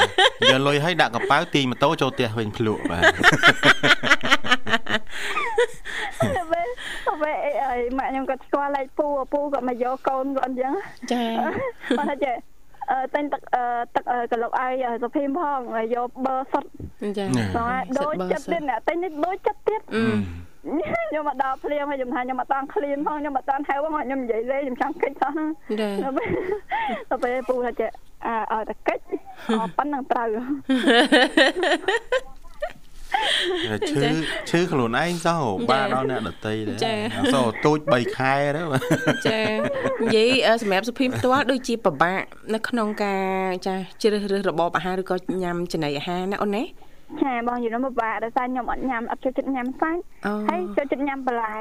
[SPEAKER 3] យកលុយឲ្យដាក់កប៉ៅទីម៉ូតូចូលផ្ទះវិញភ្លក់បាទ
[SPEAKER 4] ពេល ពេលអីម៉ាក់ខ្ញុំគាត់ស្គាល់លេខពូពូគាត់មកយកកូនគាត់អញ្ចឹង
[SPEAKER 2] ចា
[SPEAKER 4] គាត់ថាចេះអឺតែទឹកទឹកកលុកឲ្យសុភីមផងយកបើសុត
[SPEAKER 2] ចា
[SPEAKER 4] បាទដូចចិត្តទៀតអ្នកតែនេះដូចចិត្តទៀតខ្ញុំមកដល់ភ្លាមហើយខ្ញុំថាខ្ញុំអត់តាន់ឃ្លានផងខ្ញុំអត់តាន់ហៅផងខ្ញុំនិយាយលេងខ្ញុំចង់កិច្ចសោះ
[SPEAKER 2] ចា
[SPEAKER 4] ទៅពេលពូថាចេះអើឲ្យតែកិច្ចអប៉ុណ្ណឹងត្រូវ
[SPEAKER 3] ឈឺឈឺខ្លួនឯងសោះបាទដល់អ្នកដតីដែរសោះទូច3ខែទៅ
[SPEAKER 2] ចានិយាយសម្រាប់សុភីផ្ទាល់ដូចជាពិបាកនៅក្នុងការចាជ្រើសរើសរបបអាហារឬក៏ញ៉ាំចំណីអាហារណាអូនណា
[SPEAKER 4] ចាបងយល់មកបាក់ដោយសារខ្ញុំអត់ញ៉ាំអត់ចូលចិត្តញ៉ាំសាច់ហើយចូលចិត្តញ៉ាំបន្លែ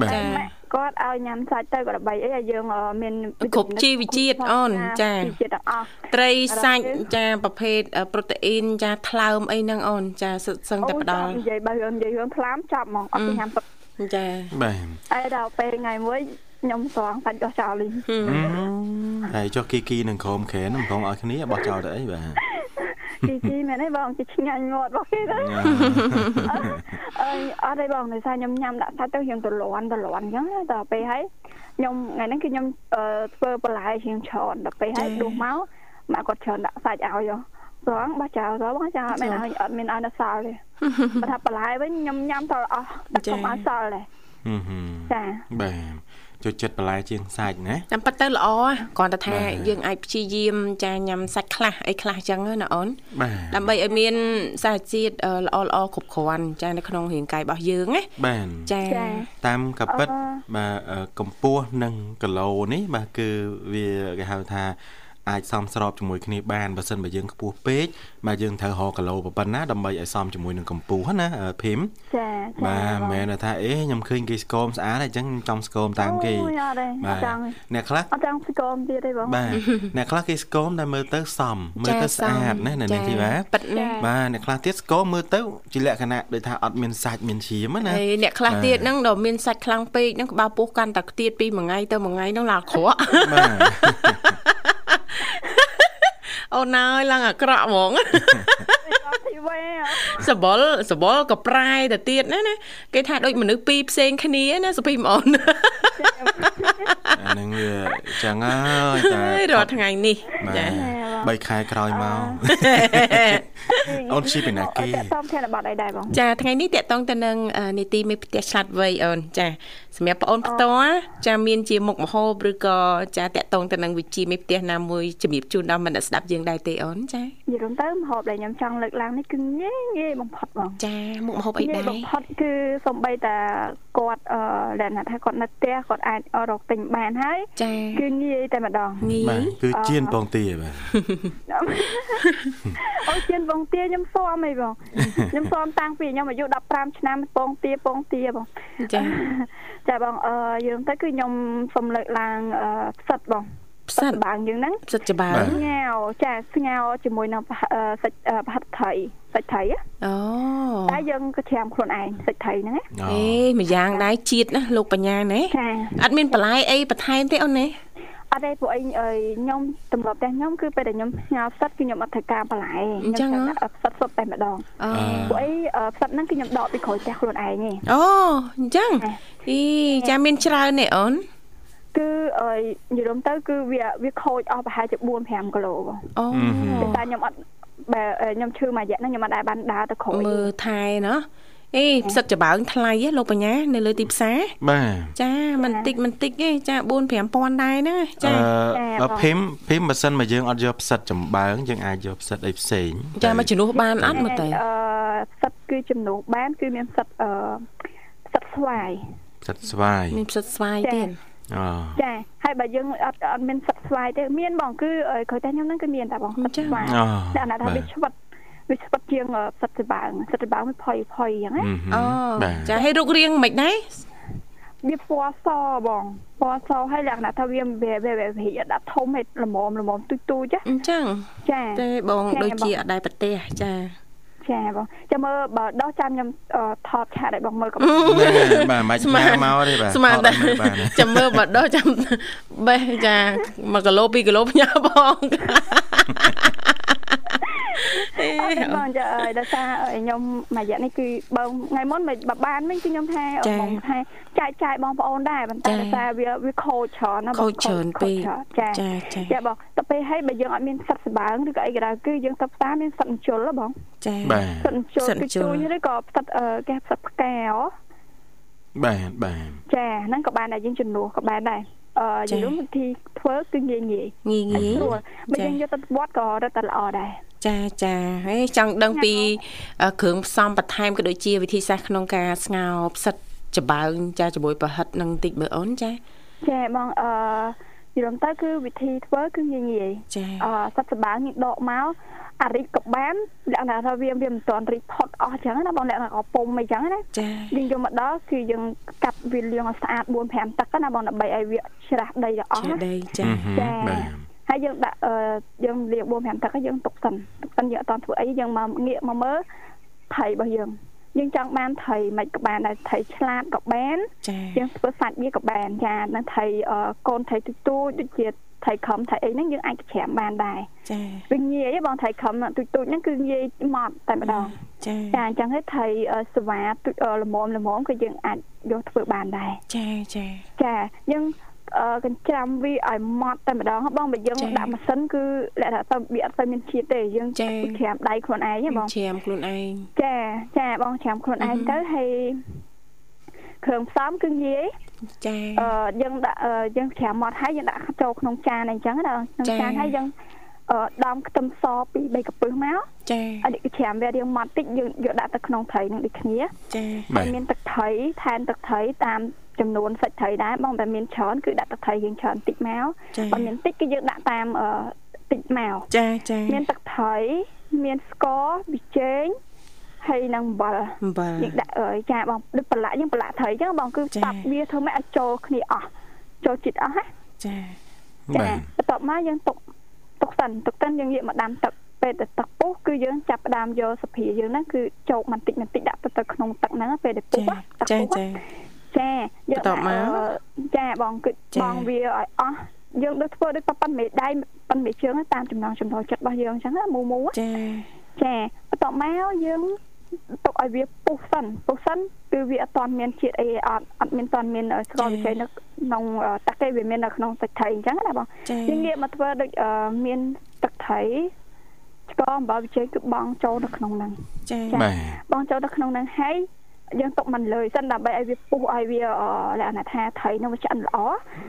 [SPEAKER 3] បាទ
[SPEAKER 4] ម៉ាក់ក គាត់ឲ្យញ៉ាំសាច់ទៅក៏ដើម្បីអីឲ្យយើងអឺមានវីតាមីន
[SPEAKER 2] គ្រប់ជីវជាតិអូនចា
[SPEAKER 4] ជីវជាតិទាំងអស់
[SPEAKER 2] ត្រីសាច់ចាប្រភេទអឺប្រូតេអ៊ីនចាថ្លើមអីហ្នឹងអូនចាសឹកសឹងតែផ្ដល់
[SPEAKER 4] អូនិយាយបើរឿងនិយាយរឿងថ្លាមចាប់ហ្មងអត់ទៅញ៉ាំទឹក
[SPEAKER 2] ចា
[SPEAKER 3] បាទ
[SPEAKER 4] អីដល់ពេលថ្ងៃមួយខ្ញុំស្រង់សាច់ដោះចោលលីង
[SPEAKER 3] ហើយចុះគីគីនឹងក្រុមខែនមិនក្រុមឲ្យគ្នាបោះចោលទៅអីបាទ
[SPEAKER 4] ជីជីមែនទេបងជីឆ្ងាញ់មាត់បងគេទៅអើយអត់ទេបងដោយសារខ្ញុំញ៉ាំដាក់សាច់ទៅយើងទៅលន់ទៅលន់អញ្ចឹងណាដល់ពេលហើយខ្ញុំថ្ងៃហ្នឹងគឺខ្ញុំអឺធ្វើបន្លែជាងច្រើនដល់ពេលហើយដួសមកម៉ាក់គាត់ច្រើនដាក់សាច់ឲ្យហ៎ស្រង់បោះចោលទៅបងចោលអត់មានឲ្យអត់មានឲ្យនៅសល់ទេបើថាបន្លែវិញខ្ញុំញ៉ាំទៅអស់តែខ្ញុំឲ្យសល់ដែរ
[SPEAKER 3] ហឹមហឹម
[SPEAKER 4] ចា
[SPEAKER 3] បាទ ចូលចិត្តបន្លែជាងសាច់ណា
[SPEAKER 2] តាមពិតទៅល្អគ្រាន់តែថា
[SPEAKER 3] បាទ
[SPEAKER 2] យើងអាចព្យាយាមចាញ៉ាំសាច់ខ្លះអីខ្លះអញ្ចឹងណាអូន
[SPEAKER 3] បាទ
[SPEAKER 2] ដើម្បីឲ្យមានសារជាតិអឺល្អល្អគ្រប់គ្រាន់ចានៅក្នុងរាងកាយរបស់យើងណា
[SPEAKER 3] បាទ
[SPEAKER 2] ចា
[SPEAKER 4] ចា
[SPEAKER 3] តាមកពិត
[SPEAKER 4] អឺ
[SPEAKER 3] បាទអឺកម្ពស់និងគីឡូនេះបាទគឺវាគេហៅថា អាចសមស្របជាមួយគ្នាបានបើសិនបើយើងខ្ពស់ពេកបាទយើងត្រូវរកគីឡូប៉ុណ្ណាដើម្បីឲ្យសមជាមួយនឹងកម្ពស់ណាអឺភីម
[SPEAKER 4] ចាចា
[SPEAKER 3] បាទមិនមែនថាអេខ្ញុំឃើញគេស្គមស្អាតហើយអញ្ចឹងខ្ញុំចង់ស្គមតាមគេ
[SPEAKER 4] អូយអត់ទេអ
[SPEAKER 3] បាទ
[SPEAKER 4] ត់ចង់ទេ
[SPEAKER 3] អ្នកខ្លះ
[SPEAKER 4] អត់ចង់ស្គមទៀតទេបង
[SPEAKER 3] បាទអ្នកខ្លះគេស្គមតែមើលទៅសមមើលទៅស្អាតណានៅនេះទីបាទ
[SPEAKER 2] ប៉ិតណា
[SPEAKER 3] បាទអ្នកខ្លះទៀតស្គមមើលទៅជាលក្ខណៈដូចថាអត់មានសាច់មានឈាមណា
[SPEAKER 2] ហើយអ្នកខ្លះទៀតហ្នឹងដល់មានសាច់ខ្លាំងពេកហ្នឹងក្បាលពោះកាន់តែខ្ទៀតពីមួយថ្ងៃទៅមួយថ្ងៃហ្នឹងឡើងអាក្រក់
[SPEAKER 3] បាទ
[SPEAKER 2] អូនអើយឡើងអាក្រក់ហ្មង
[SPEAKER 4] អត់ទីវ៉េ
[SPEAKER 2] សបល់សបល់ក៏ប្រែទៅទៀតណាណាគេថាដូចមនុស្សពីរផ្សេងគ្នាណាសុភីមអូន
[SPEAKER 3] អាហ្នឹងវាចឹងហើយតែ
[SPEAKER 2] ហើយរាល់ថ្ងៃនេះ
[SPEAKER 3] បា
[SPEAKER 2] ចា
[SPEAKER 3] ទ3ខែក្រោយមកអូនជីពីណាគេ
[SPEAKER 4] តតំធានបတ်អីដែរបង
[SPEAKER 2] ចាថ្ងៃនេះតកតងទៅនឹងអឺនីតិមេផ្ទះឆ្លាតវៃអូនចា សម្រាប់បងអូនផ្ទាល់ចាមានជាមុខម្ហូបឬក៏ចាតកតងទៅនឹងវិជាមេផ្ទះណាមួយជំរាបជូនដល់មិត្តអ្នកស្ដាប់យើងដែរទេអូនចា
[SPEAKER 4] និយាយរួមទៅម្ហូបដែលខ្ញុំចង់លើកឡើងនេះគឺងាយងាយបំផុតបង
[SPEAKER 2] ចាមុខម្ហូបអី
[SPEAKER 4] ងា
[SPEAKER 2] ដែ
[SPEAKER 4] យ
[SPEAKER 2] រ
[SPEAKER 4] បំផុតគឺសំបីតា គាត់អឺដែលណាថាគាត់នៅផ្ទះគាត់អាចរកទិញបានហើយ
[SPEAKER 2] ចា
[SPEAKER 4] គឺងាយតែម្ដង
[SPEAKER 2] ងា
[SPEAKER 3] បាទ
[SPEAKER 2] យ
[SPEAKER 3] គឺជៀនបងទាបាទ
[SPEAKER 4] អូជៀនបងទាខ្ញុំស៊ាំអីបងខ្ញុំស៊ាំតាំងពីខ្ញុំអាយុ15ឆ្នាំពងទាពងទាបង
[SPEAKER 2] ចា
[SPEAKER 4] ចាបងអឺយើងទៅគឺខ្ញុំសុំលើកឡើងអឺផ្សិតបង
[SPEAKER 2] ផ្សិត
[SPEAKER 4] បាងយើងហ្នឹង
[SPEAKER 2] ផ្សិតច្បើង
[SPEAKER 4] ស្ងោរចាស្ងោរជាមួយនឹងប្រហិអឺសាច់អឺប្រហិតត្រីសាច់ត្រីណា
[SPEAKER 2] អូ
[SPEAKER 4] តែយើងក៏ច្រាមខ្លួនឯងសាច់ត្រីហ្នឹងណា
[SPEAKER 2] អេម្យ៉ាងដែរជាតិណាលោកបញ្ញាណា
[SPEAKER 4] ចា
[SPEAKER 2] អត់មានបន្លែអីបន្ថែមទេអូនណា
[SPEAKER 4] អត់ទេពួកអីអើយខ្ញុំទម្លាប់ផ្ទះខ្ញុំគឺពេលដែលខ្ញុំស្ងោរផ្សិតគឺខ្ញុំអត់ត្រូវការបន្លែ
[SPEAKER 2] អញ្ចឹងហ៎
[SPEAKER 4] ខ្ញុំផ្សិតសុទ្ធតែម្ដង
[SPEAKER 2] អូ
[SPEAKER 4] ពួកអីអឺផ្សិតហ្នឹងគឺខ្ញុំដកពីក្រោយផ្ទះខ្លួនឯងឯង
[SPEAKER 2] អូអញ្ចឹងអីចាមានច្រើនទេអូន
[SPEAKER 4] គឺអើយនិយាយរួមទៅគឺវាវាខូចអស់ប្រហែលជា4 5គីឡូបង
[SPEAKER 2] អូ
[SPEAKER 4] តែខ្ញុំអត់បែបអឺខ្ញុំឈឺមួយរយៈហ្នឹងខ្ញុំអត់ដែរបានដើរទៅក្រោយ
[SPEAKER 2] មើលថែណាអេផ្សិតច្បើងថ្លៃហ៎លោកបញ្ញានៅលើទីផ្សារ
[SPEAKER 3] បាទ
[SPEAKER 2] ចាមិនតិចមិនតិចទេចា4 5000ដែរណា
[SPEAKER 3] អ
[SPEAKER 2] ចាឺ
[SPEAKER 3] បើភីមភីមបើសិនមកយើងអត់យកផ្សិតចំបើងយើងអាចយកផ្សិតអីផ្សេង
[SPEAKER 2] ចាមកជំនួសបានអត់មើលទៅ
[SPEAKER 4] អឺផ្សិតគឺជំនួសបាន គឺមានផ្សិតអឺផ្សិតស្វាយ
[SPEAKER 3] ផ្សិតស្វាយ
[SPEAKER 2] មានផ្សិតស្វាយទៀត
[SPEAKER 3] អូ
[SPEAKER 4] ចាហើយបើយើងអត់អត់មានផ្សិតស្វាយទេមានបងគឺអឺក្រោយតែខ្ញុំហ្នឹងគឺមានតែបងផ្សិតស្វាយ
[SPEAKER 3] អូ
[SPEAKER 4] តែអាណាថាវាឆ្វិតវាឆ្វិតជាងអឺផ្សិតស្បាងផ្សិតស្បាងវាផុយផុយអញ្ចឹងណា
[SPEAKER 2] អូ
[SPEAKER 3] បាទ
[SPEAKER 2] ចាឲ្យរូបរាងមិនដែរ
[SPEAKER 4] វាពណ៌សបងពណ៌សហើយលក្ខណៈថាវាវាវាវាវាដាក់ធំឲ្យល្មមល្មមទូចទូចណា
[SPEAKER 2] អញ្ចឹង
[SPEAKER 4] ចា
[SPEAKER 2] ទេបងដូចជាអត់ដែរប្រទេសចា
[SPEAKER 4] ចាបងចាំមើលបើដោះចាំខ្ញុំអឺថតឆាតឲ្យបងមើលក៏
[SPEAKER 3] ណែបាទមិនស្មានមកទេបាទ
[SPEAKER 2] ស្មានតែ
[SPEAKER 3] ថតឲ្យមើលបានណា
[SPEAKER 2] ចាំមើលមកដោះចាំបេះចា1គីឡូ2គីឡូផ្ញើបងអេ
[SPEAKER 4] អត់ទេ បងចាអើយដោយសារអើយខ្ញុំមួយរយៈនេះគឺបើថ្ងៃមុនមិនបើបានវិញគឺខ្ញុំថាបងថាចែកចាយបងប្អូនដែរប៉ុន្តែដោយសារវាវាខូចច្រើនណាបង
[SPEAKER 2] ខូចច្រើនពេក
[SPEAKER 4] ចា
[SPEAKER 2] ចាចា
[SPEAKER 4] ចាបងទៅពេលឲ្យបើយើងអត់មានសត្វស្បើងឬក៏អីក៏ដោយគឺយើងទៅផ្សារមានសត្វអញ្ជុលហ៎បង
[SPEAKER 2] ចា
[SPEAKER 3] បាទ
[SPEAKER 4] សត្វអញ្ជុល
[SPEAKER 2] សត្វអ
[SPEAKER 4] គឺ
[SPEAKER 2] ញ្ជុល
[SPEAKER 4] ជួយឬក៏ផ្សិតអឺគេផ្សិតផ្កាហ៎
[SPEAKER 3] បាទបាទ
[SPEAKER 4] ចាហ្នឹងក៏បានដែរយើងជំនួសក៏បានដែរអឺនិយាយរួមវិធីធ្វើគឺងាយងាយ
[SPEAKER 2] ងាយងាយ
[SPEAKER 4] ស្រួលបើយើងយកទៅវត្តក៏រត់តែល្អដែរ
[SPEAKER 2] ចាចាហើយចង់ដឹងពីអឺគ្រឿងផ្សំបន្ថែមក៏ដូចជាវិធីសាស្ត្រក្នុងការស្ងោរផ្សិតច្បើងចាជាមួយប្រហិតនឹងតិចមើលអូនចា
[SPEAKER 4] ចាបងអឺនិយាយទៅគឺវិធីធ្វើគឺងាយងាយ
[SPEAKER 2] ចា
[SPEAKER 4] អឺសត្វសបាងនេះដកមកអារីកក៏បានលក្ខណៈថាវាវាមិនទាន់រីកផុតអស់អញ្ចឹងណាបងលក្ខណៈកពុំអីចឹងណា
[SPEAKER 2] ចា
[SPEAKER 4] យើងយកមកដល់គឺយើងកាត់វាលាងឲ្យស្អាត4 5ទឹកណាបងដើម្បីឲ្យវាច្រាស់ដីទៅអស់
[SPEAKER 2] ជា
[SPEAKER 4] ណា
[SPEAKER 2] ដីចា
[SPEAKER 4] ចា
[SPEAKER 3] បាទ
[SPEAKER 4] ហើយយើងដាក់អឺយើងលាង4 5ទឹកហើយយើងទុកសិនទុកសិនយើងអត់តន់ធ្វើអីយើងមកងាកមកមើលថៃរបស់យើងយើងចង់បានថៃមិនក៏បានដែរថៃឆ្លាតក៏បាន
[SPEAKER 2] ចា
[SPEAKER 4] យើងធ្វើសាច់វាក៏បានចានៅថៃអឺកូនថៃទូទូចដូចជាថៃខំថៃអីហ្នឹងយើងអាចច្រាមបានដែរ
[SPEAKER 2] ចា
[SPEAKER 4] វាងាយទេបងថៃខំទូចទូចហ្នឹងគឺងាយមកតែម្ដង
[SPEAKER 2] ចា
[SPEAKER 4] ចាអញ្ចឹងហើយថៃអឺសវ៉ាទូចអឺល្មមល្មមគឺយើងអាចយកធ្វើបានដែរ
[SPEAKER 2] ចាចា
[SPEAKER 4] ចាយើងអឺ កញ្ច្រាំវាឲ្យម៉ត់តែម្ដងបងបើយើង
[SPEAKER 2] ចា៎
[SPEAKER 4] ដាក់ម៉ាស៊ីនគឺលក្ខណៈទៅវាអត់ទៅមានជាតិទេយើង
[SPEAKER 2] ចា៎
[SPEAKER 4] ច្រាមដៃខ្លួនឯងហ៎បង
[SPEAKER 2] ច្រាមខ្លួនឯង
[SPEAKER 4] ចាចាបងច្រាមខ្លួនឯងទៅហើយគ្រឿងផ្សំគឺងាយ
[SPEAKER 2] ចា
[SPEAKER 4] អឺយើងដាក់អឺយើងច្រាមម៉ត់ហើយយើងដាក់ចូលក្នុងចានអីចឹងណាក្នុង
[SPEAKER 2] ចា៎
[SPEAKER 4] ចានហើយយើងអឺដំខ្ទឹមសពីរបីក្រពឹសមក
[SPEAKER 2] ចា
[SPEAKER 4] អត់ច្រាមវារៀងម៉ត់តិចយើងយកដាក់ទៅក្នុងត្រីនឹងដូចគ្នា
[SPEAKER 2] ចា
[SPEAKER 3] បា
[SPEAKER 4] ហើ
[SPEAKER 3] ទ
[SPEAKER 4] យមានទឹកត្រីថែមទឹកត្រីតាម ចំនួនសាច់ត្រីដែរបងតែមានច្រើនគឺដាក់ទឹកត្រីយើងច្រើនតិចមក
[SPEAKER 2] ចា
[SPEAKER 4] បើមានតិចគឺយើងដាក់តាមអឺតិចមក
[SPEAKER 2] ចាចា
[SPEAKER 4] មានទឹកត្រីមានស្ករប៊ីចេងហើយនឹងអំបិល
[SPEAKER 2] អំបិល
[SPEAKER 4] យើងដាក់អឺចាបងដូចប្រឡាក់យើងប្រឡាក់ត្រីអញ្ចឹងបងគឺ
[SPEAKER 2] ចា៎
[SPEAKER 4] ស្តាប់វាធ្វើម៉េចឲ្យចូលគ្នាអស់ចូលចិត្តអស់ណា
[SPEAKER 2] ចា
[SPEAKER 3] បាទ
[SPEAKER 4] បន្ទាប់មកយើងទុកទុកសិនទុកសិនយើងយកមកដាំទឹកពេលតែទឹកពុះគឺយើងចាប់ផ្ដើមយកសុភាយើងហ្នឹងគឺចោកបន្តិចបន្តិចដាក់ទៅទៅក្នុងទឹកហ្នឹងពេលដែលពុះ
[SPEAKER 2] ចា
[SPEAKER 4] ណាទឹក
[SPEAKER 2] ចា
[SPEAKER 4] ពុះណា
[SPEAKER 2] ចា
[SPEAKER 4] ចាយើង
[SPEAKER 2] បន្ទាប់មក
[SPEAKER 4] អឺចាបងគឺ
[SPEAKER 2] ចា
[SPEAKER 4] បងវាឲ្យអស់យើងដូចធ្វើដូចប៉ុណ្ណេះដៃប៉ុណ្ណេះជើងតាមចំណងចំណូលចិត្តរបស់យើងអញ្ចឹងណាមូមូ
[SPEAKER 2] ចា
[SPEAKER 4] ចាបន្ទាប់មកយើងទុកឲ្យវាពុះសិនពុះសិនគឺវាអត់ទាន់មានជាតិអីអត់អត់មានទាន់មានស្ករវិជ័យនៅក្នុងទឹកទេវាមាននៅក្នុងសាច់ត្រីអញ្ចឹងណាបង
[SPEAKER 2] ចា
[SPEAKER 4] យើងងាកមកធ្វើដូចអឺមានទឹកត្រីស្ករអំបិលវិជ័យគឺបងចូលនៅក្នុងហ្នឹង
[SPEAKER 2] ចា
[SPEAKER 3] បាទ
[SPEAKER 4] បងចូលទៅក្នុងហ្នឹងហើយ យើងទុកមិនលើយសិនដើម្បីឲ្យវាពុះឲ្យវាអឺលក្ខណៈថាត្រីនឹងវាឆ្អិនល្អ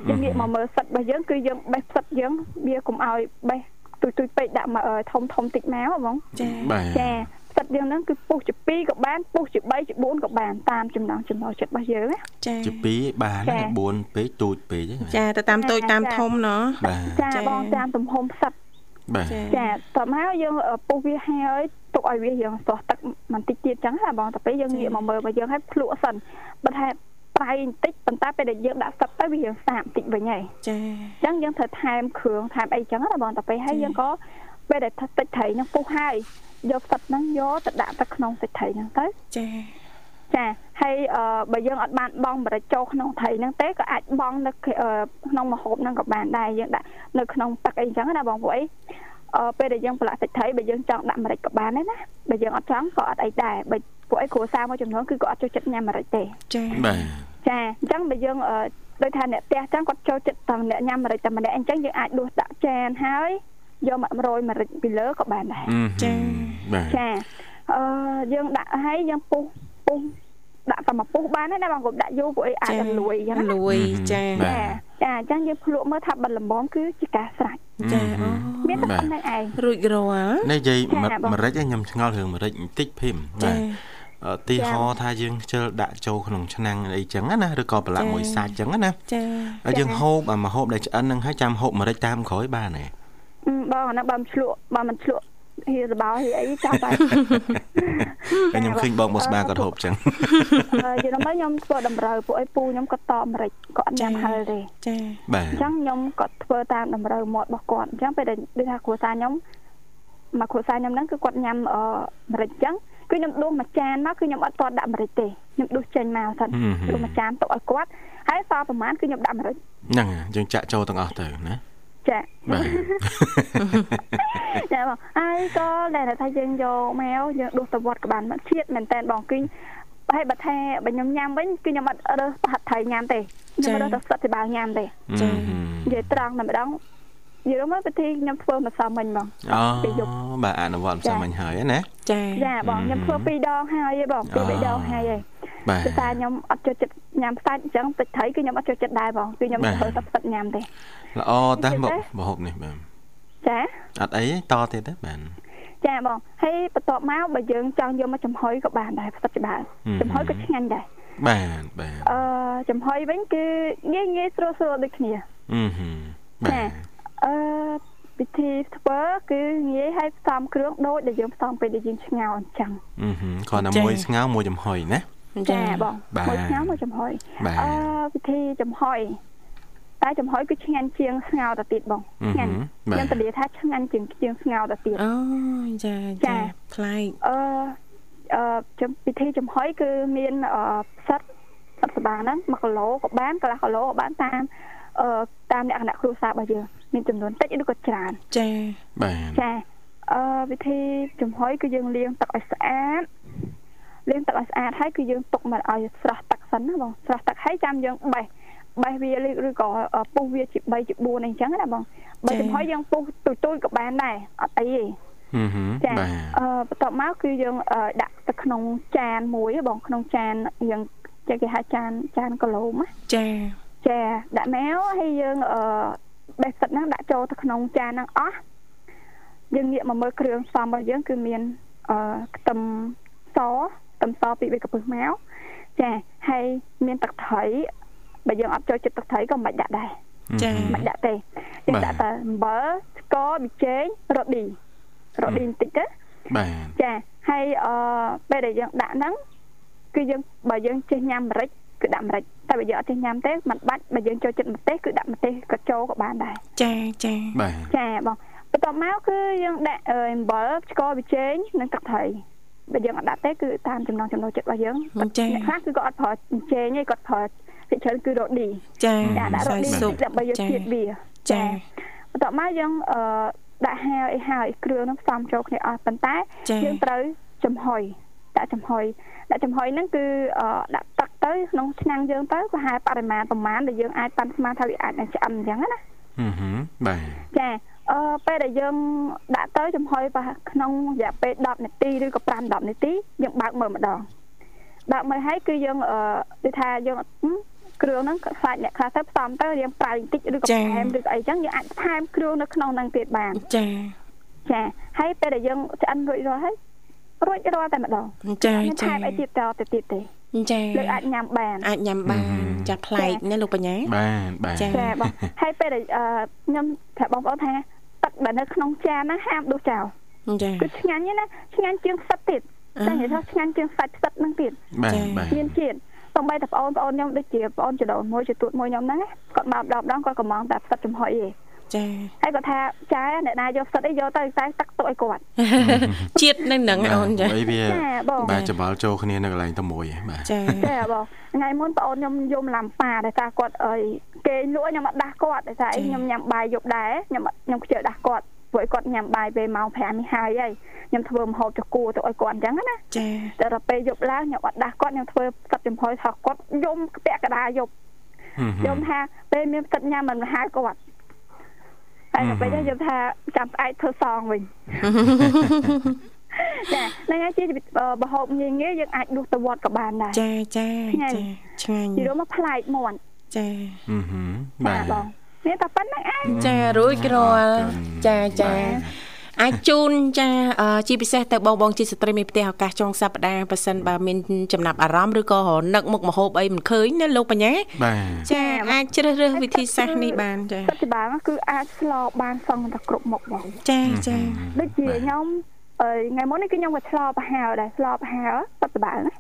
[SPEAKER 4] យើងងាកមកមើលសិតរបស់យើងគឺយើងបេះផ្សិតយើងវាកុំឲ្យបេះទុយទុយពេកដាក់មកអឺធំធំតិចមកហ្មង
[SPEAKER 2] ចា
[SPEAKER 3] បាទ
[SPEAKER 4] ចាផ្សិតយើងហ្នឹងគឺពុះជា2ក៏បានពុះជា3ជា4ក៏បានតាមចំណងចំណូលចិត្តរបស់យើងណា
[SPEAKER 2] ចា
[SPEAKER 3] ជា2បាន
[SPEAKER 4] ចា៎
[SPEAKER 3] 4ពេកទូចពេកហ្នឹង
[SPEAKER 2] ចាទៅតាមតូចតាមធំណោះ
[SPEAKER 3] បាទ
[SPEAKER 4] ចា
[SPEAKER 2] ចា៎
[SPEAKER 4] បងតាមទំហំផ្សិត
[SPEAKER 3] បាទ
[SPEAKER 2] ចា
[SPEAKER 4] ចាតមកយើងអឺពុះវាហើយទុកឲ្យវាយើងស្រស់ទឹកបន្តិចទៀតចឹងណាបងតែពេលយើងងាកមកមើលមកយើងឲ្យភ្លក់សិនបើថាប្រៃបន្តិចប៉ុន្តែពេលដែលយើងដាក់ទឹកទៅវាយើងសាបបន្តិចវិញហើយ
[SPEAKER 2] ចា
[SPEAKER 4] អញ្ចឹងយើងត្រូវថែមគ្រឿងថែមអីចឹងណាបងតែពេលហើយយើងក៏ពេលដែលទឹកត្រីហ្នឹងពុះហើយយកទឹកហ្នឹងយកទៅដាក់ទៅក្នុងទឹកត្រីហ្នឹងទៅ
[SPEAKER 2] ចា
[SPEAKER 4] ចាហើយអឺបើយើងអត់បានបង់បរិចចូលក្នុងត្រីហ្នឹងទេក៏អាចបង់នៅអឺក្នុងម្ហូបហ្នឹងក៏បានដែរយើងដាក់នៅក្នុងទឹកអីចឹងណាបងពួកអីអឺពេលដែលយើងប្រឡាក់សាច់ត្រីបើយើងចង់ដាក់ម្រេចក៏បានដែរណាបើយើងអត់ចង់ក៏អត់អីដែរបើពួកអីគ្រួសារមួយចំនួនគឺក៏អត់ចូលចិត្តញ៉ាំម្រេចទេ
[SPEAKER 2] ចា
[SPEAKER 3] បាទ
[SPEAKER 4] ចាអញ្ចឹងបើយើងអឺដូចថាអ្នកផ្ទះចឹងគាត់ចូលចិត្តតែម្នាក់ញ៉ាំម្រេចតែម្នាក់អញ្ចឹងយើងអាចដួសដាក់ចានហើយយកមករយម្រេចពីលើក៏បានដែរ
[SPEAKER 3] ចាបាទ
[SPEAKER 4] ចាអឺយើងដាក់ឲ្យយើងពុះ ពុះដាក់តែមកពុះបានហើយណាបងគាត់ដាក់យូរពួកអីអាចឲ្យលួយអញ្ចឹងណា
[SPEAKER 2] លួយចា
[SPEAKER 3] បាទ
[SPEAKER 4] ចាចាអញ្ចឹងយើងភ្លក់មើលថាបិទលំបំគឺជាការស្រេច
[SPEAKER 2] ចាអូ
[SPEAKER 4] មានតែ
[SPEAKER 3] បាទ
[SPEAKER 4] ប៉ុណ្្នឹងឯង
[SPEAKER 2] រួចរាល់
[SPEAKER 3] នេះនិយាយ
[SPEAKER 4] ចាបង
[SPEAKER 3] ម្រេចឯងខ្ញុំឆ្ងល់រឿងម្រេចបន្តិចភីម
[SPEAKER 2] ចា
[SPEAKER 3] បាទអឺទីហោថាយើងខ្ជិលដាក់ចូលក្នុងឆ្នាំងអីចឹងណាឬក៏ប្រឡាក់
[SPEAKER 2] ចា៎
[SPEAKER 3] មួយសាច់ចឹងណា
[SPEAKER 2] ចា
[SPEAKER 3] ហើយយើងហូបអាមកហូបដែលឆ្អិនហ្នឹងហើយចាំហូបម្រេចតាមក្រោយបានទេ
[SPEAKER 4] អឺបងអាហ្នឹងបើមិនឆ្លក់បើមិនឆ្លក់ ហៀសបោហៀអីចោលតែ
[SPEAKER 3] ហើយខ្ញុំឃើញបងមកស្បាគាត់ហូបចឹង
[SPEAKER 4] អឺយល់មកខ្ញុំធ្វើតម្រូវពួកអីពូខ្ញុំក៏តអាមេរិកក៏អត់ញ៉ាំហិលទេ
[SPEAKER 2] ចា
[SPEAKER 3] បាទ
[SPEAKER 4] អញ្ចឹងខ្ញុំក៏ធ្វើតាមតម្រូវមាត់របស់គាត់អញ្ចឹងពេលដែលដូចថាគ្រួសារខ្ញុំមកគ្រួសារខ្ញុំហ្នឹងគឺគាត់ញ៉ាំអឺម្រេចអញ្ចឹងគឺខ្ញុំដួសមួយចានមកគឺខ្ញុំអត់ទាន់ដាក់ម្រេចទេខ្ញុំដួសចេញមកសិនដួសមួយចានទុកឲ្យគាត់ហើយសល់ប្រហែលគឺខ្ញុំដាក់ម្រេច
[SPEAKER 3] ហ្នឹងហើយយើងចាក់ចូលទាំងអស់ទៅណា
[SPEAKER 4] ចា
[SPEAKER 3] បាទ
[SPEAKER 4] ចាបងហើយក៏ដែលថាយើងយកមកយើងដួសទៅវត្តក៏បានមកជាតិមែនតើបងគឺហើយបើថាបើខ្ញុំញ៉ាំវិញគឺខ្ញុំអត់រើសប្រហិតថៃញ៉ាំទេខ្ញុំរើសតែស្លឹកទីបាវញ៉ាំទេ
[SPEAKER 2] ចា
[SPEAKER 4] និយាយត្រង់តែម្ដងនិយាយមកពិធីខ្ញុំធ្វើម្សិលមិញបង
[SPEAKER 3] អូ
[SPEAKER 4] ពេលយប់
[SPEAKER 3] បាទអនុវត្តផ្សាមិញហើយណា
[SPEAKER 2] ចា
[SPEAKER 4] ចាបងខ្ញុំធ្វើពីរដងហើយឯងបងពីរបីដងហើយឯង
[SPEAKER 3] បាទ
[SPEAKER 4] គឺថាខ្ញុំអត់ចូលចិត្តញ៉ាំសាច់អញ្ចឹងទឹកត្រីគឺខ្ញុំអត់ចូលចិត្តដែរបងគឺខ្ញុំ
[SPEAKER 3] បាទ
[SPEAKER 4] ធ្វើតែផ្សិតញ៉ាំទេ
[SPEAKER 3] ល្អតាស់មកមកហូបនេះបាទ
[SPEAKER 4] ចា
[SPEAKER 3] អត់អីទេតទៀតទេបាទ
[SPEAKER 4] ចាបងហើយបន្ទាប់មកបើយើងចង់យកមកចំហុយក៏បានដែរផ្សិតច្បាស់ចំហុយក៏ឆ្ងាញ់ដែរ
[SPEAKER 3] បាទបាទ
[SPEAKER 4] អឺចំហុយវិញគឺងាយងាយស្រួលស្រួលដូចគ្នា
[SPEAKER 3] អឺហឹម
[SPEAKER 4] ច
[SPEAKER 3] បាទ
[SPEAKER 4] អឺពិធីធ្វើគឺងាយឲ្យផ្សំគ្រឿងដូចដែលយើងផ្សំពេលដែលយើងឆ្ងោរអញ្ចឹង
[SPEAKER 3] អឺហឹមគ្រាន់តែមួយស្ងោរមួយចំហុយណា
[SPEAKER 4] ចាបង
[SPEAKER 3] បាទ
[SPEAKER 4] មួយឆ្ងោរមួយចំហុយ
[SPEAKER 3] បាទ
[SPEAKER 4] អឺពិធីចំហុយ តែចំហុយគឺឆ្ងាញ់ជាងស្ងោរទៅទៀតបង
[SPEAKER 3] អឺ
[SPEAKER 4] ឆ្ងាញ់
[SPEAKER 3] បាទ
[SPEAKER 4] ខ្ញុំទៅនិយាយថាឆ្ងាញ់ជាងជាងស្ងោរទៅទៀត
[SPEAKER 2] អូចា
[SPEAKER 4] ចា
[SPEAKER 2] ចាប្លែក
[SPEAKER 4] អឺអឺចំពិធីចំហុយគឺមានអឺផ្សិតផ្សិតសបាហ្នឹង1គីឡូក៏បានកន្លះគីឡូក៏បានតាមអឺតាមលក្ខណៈគ្រួសាររបស់យើងមានចំនួនតិចឬក៏ច្រើន
[SPEAKER 2] ចា
[SPEAKER 3] បាទ
[SPEAKER 4] ចាអឺវិធីចំហុយគឺយើងលាងទឹកឲ្យស្អាតលាងទឹកឲ្យស្អាតហើយគឺយើងទុកមកឲ្យស្រស់ទឹកសិនណាបងស្រស់ទឹកហើយចាំយើងបេះ បេះវាឬឬក៏ពុះវាជា3ជា4អីចឹងណាបងបើចំហុយយើងពុះទូចទូចក៏បានដែរអត់អីទេ
[SPEAKER 3] អឺហឹម
[SPEAKER 4] ចា
[SPEAKER 3] បាទ
[SPEAKER 4] អឺបន្ទាប់មកគឺយើងអឺដាក់ទៅក្នុងចានមួយហ៎បងក្នុងចានយើងចេះគេហៅចានចានគីឡូណា
[SPEAKER 2] ចា
[SPEAKER 4] ចាដាក់មកហើយយើងអឺបេះទឹកហ្នឹងដាក់ចូលទៅក្នុងចានហ្នឹងអស់យើងងាកមកមើលគ្រឿងផ្សំរបស់យើងគឺមានអឺខ្ទឹមសខ្ទឹមសពីរបីកំពឹសមកចាហើយមានទឹកត្រី បើយើងអត់ចូលចិត្តទឹកត្រីក៏មិនបាច់ដាក់ដែរ
[SPEAKER 2] ចា
[SPEAKER 4] មិនបាច់ដាក់ទេយើង
[SPEAKER 3] បាទ
[SPEAKER 4] ដាក់តែអំបិលស្ករប៊ីចេងរ៉ូឌីរ៉ូឌីបន្តិចទៅ
[SPEAKER 3] បាទ
[SPEAKER 4] ចាហើយអឺពេលដែលយើងដាក់ហ្នឹងគឺយើងបើយើងចេះញ៉ាំម្រេចគឺដាក់ម្រេចតែបើយើងអត់ចេះញ៉ាំទេមិនបាច់បើយើងចូលចិត្តម្ទេសគឺដាក់ម្ទេសក៏ចូលក៏បានដែរ
[SPEAKER 2] ចាចា
[SPEAKER 3] បាទ
[SPEAKER 4] ចាបងបន្ទាប់មកគឺយើងដាក់អឺអំបិលស្ករប៊ីចេងនិងទឹកត្រីបើយើងអត់ដាក់ទេគឺតាមចំណង់ចំណូលចិត្តរបស់យើង
[SPEAKER 2] ចា
[SPEAKER 4] អ្នកខ្លះគឺគាត់អត់ប្រើអញ្ចេងទេគាត់ប្រើ ភាគច្រើនគឺរ៉ូឌី
[SPEAKER 2] ចា
[SPEAKER 4] ចាដាក់រ៉ូឌី
[SPEAKER 2] ស៊ុប
[SPEAKER 4] ដើម្បីយកជាតិវា
[SPEAKER 2] ចា
[SPEAKER 4] បន្ទាប់មកយើងអឺដាក់ហាវអីហើយគ្រឿងហ្នឹងផ្សំចូលគ្នាអស់ប៉ុន្តែ
[SPEAKER 2] ចា
[SPEAKER 4] យើងត្រូវចំហុយដាក់ចំហុយដាក់ចំហុយហ្នឹងគឺអឺដាក់ទឹកទៅក្នុងឆ្នាំងយើងទៅប្រហែលបរិមាណប្រមាណដែលយើងអាចប៉ាន់ស្មានថាវាអាចនឹងឆ្អិនអញ្ចឹងណា
[SPEAKER 3] អឺហឹមបាទ
[SPEAKER 4] ចាអឺពេលដែលយើងដាក់ទៅចំហុយប្រហែលក្នុងរយៈពេល10នាទីឬក៏5 10នាទីយើងបើកមើលម្ដងបើកមើលហើយគឺយើងអឺដូចថាយើងហឹម គ្រឿងហ្នឹងខ្លាចអ្នកខ្លះទៅផ្សំទៅរៀងប្រៃបន្តិចឬក៏
[SPEAKER 2] ចា
[SPEAKER 4] បន្ថែមឬក៏អីចឹងយើងអាចថែមគ្រឿងនៅក្នុងហ្នឹងទៀតបាន
[SPEAKER 2] ចា
[SPEAKER 4] ចាហើយពេលដែលយើងឆ្អិនរួចរាល់ហើយរួចរាល់តែម្ដង
[SPEAKER 2] ចា
[SPEAKER 4] មានថែ
[SPEAKER 2] ចា
[SPEAKER 4] មអីទៀតតទៅទៀតទេ
[SPEAKER 2] ចា
[SPEAKER 4] លើអាចញ៉ាំបាន
[SPEAKER 2] អាចញ៉ាំបានចាប្លែកណាលោកបញ្ញា
[SPEAKER 3] បាទបាទ
[SPEAKER 2] ចា
[SPEAKER 4] ចាបងហើយពេលដែលអឺខ្ញុំប្រាប់បងប្អូនថាទឹកដែលនៅក្នុងចានហ្នឹងហាមដួសចោល
[SPEAKER 2] ចា
[SPEAKER 4] គឺឆ្ងាញ់ណាស់ឆ្ងាញ់ជាងផ្សិតទៀតតែនិយាយថាឆ្ងាញ់ជាងសាច់ផ្សិតហ្នឹងទៀត
[SPEAKER 3] បាទ
[SPEAKER 2] ចា
[SPEAKER 3] បាទ
[SPEAKER 4] មានជាតិ សូម្បីតែបងប្អូនខ្ញុំដូចជាបងប្អូនចដូនមួយជាទួតមួយខ្ញុំហ្នឹងណាគាត់មកដល់ម្ដងគាត់កំងតែផ្សិតចំហុយឯង
[SPEAKER 2] ចា
[SPEAKER 4] ហើយគាត់ថាចាអ្នកណាយកផ្សិតអីយកទៅតែទឹកទុកឲ្យគាត់
[SPEAKER 2] ជាតិនៅនឹងអូនចា
[SPEAKER 3] អីវា
[SPEAKER 4] ចាបង
[SPEAKER 3] បាទច្បល់ចូលគ្នានៅកន្លែងតែមួយហ៎បាទ
[SPEAKER 2] ចា
[SPEAKER 4] ចាបងថ្ងៃមុនបងអូនខ្ញុំយំឡាំប៉ាដែលថាគាត់អីគេលក់ខ្ញុំអត់ដាស់គាត់ដែលថាអីខ្ញុំញ៉ាំបាយយប់ដែរខ្ញុំអត់ខ្ញុំខ្ជិលដាស់គាត់ ព្រោះឲ្យគាត់ញ៉ាំបាយពេលម៉ោង5នេះហើយហើយខ្ញុំធ្វើម្ហូបចកួរទៅឲ្យគាត់អញ្ចឹងណា
[SPEAKER 2] ចា
[SPEAKER 4] តែដល់ពេលយប់ឡើងខ្ញុំអត់ដាស់គាត់ខ្ញុំធ្វើផ្សិតចំហុយថោះគាត់យំពាក់កណ្ដាលយប់
[SPEAKER 3] ហឹមហឹ
[SPEAKER 4] យ
[SPEAKER 3] មំ
[SPEAKER 4] ថាពេលមានផ្សិតញ៉ាំមិនហៅគាត់ហើយដល់ពេលហ្នឹងយំថាចាំស្អែកធ្វើសងវិញចាហ្នឹងហើយជាបហូបងាយងាយយើងអាចដួសទៅវត្តក៏បានដែរ
[SPEAKER 2] ចាចាចាឆ្ងាញ់
[SPEAKER 4] និយាយមកប្លែកមាត់
[SPEAKER 2] ចា
[SPEAKER 3] ហឹមហឹមបា
[SPEAKER 4] ចា
[SPEAKER 3] ទ
[SPEAKER 4] បងមា នតែប៉ុណ្្នឹងឯង
[SPEAKER 2] ចារួចរាល់ចាចាអាចជូនចាអឺជាពិសេសទៅបងបងជាស្ត្រីមានផ្ទះឱកាសចុងសប្តាហ៍ប៉ះសិនបើមានចំណាប់អារម្មណ៍ឬក៏នឹកមុខមហូបអីមិនឃើញណាលោកបញ្ញា
[SPEAKER 3] បាទ
[SPEAKER 2] ចាអាចជ្រើសរើសវិធីសាស្ត្រនេះបានចា
[SPEAKER 4] សិទ្ធិបាលគឺអាចស្លបានសងតែគ្រប់មុខបង
[SPEAKER 2] ចាចា
[SPEAKER 4] ដូចជាខ្ញុំអឺថ្ងៃមុននេះគឺខ្ញុំក៏ឆ្លប្រហើរដែរឆ្លប្រហើរសិទ្ធិបាលណា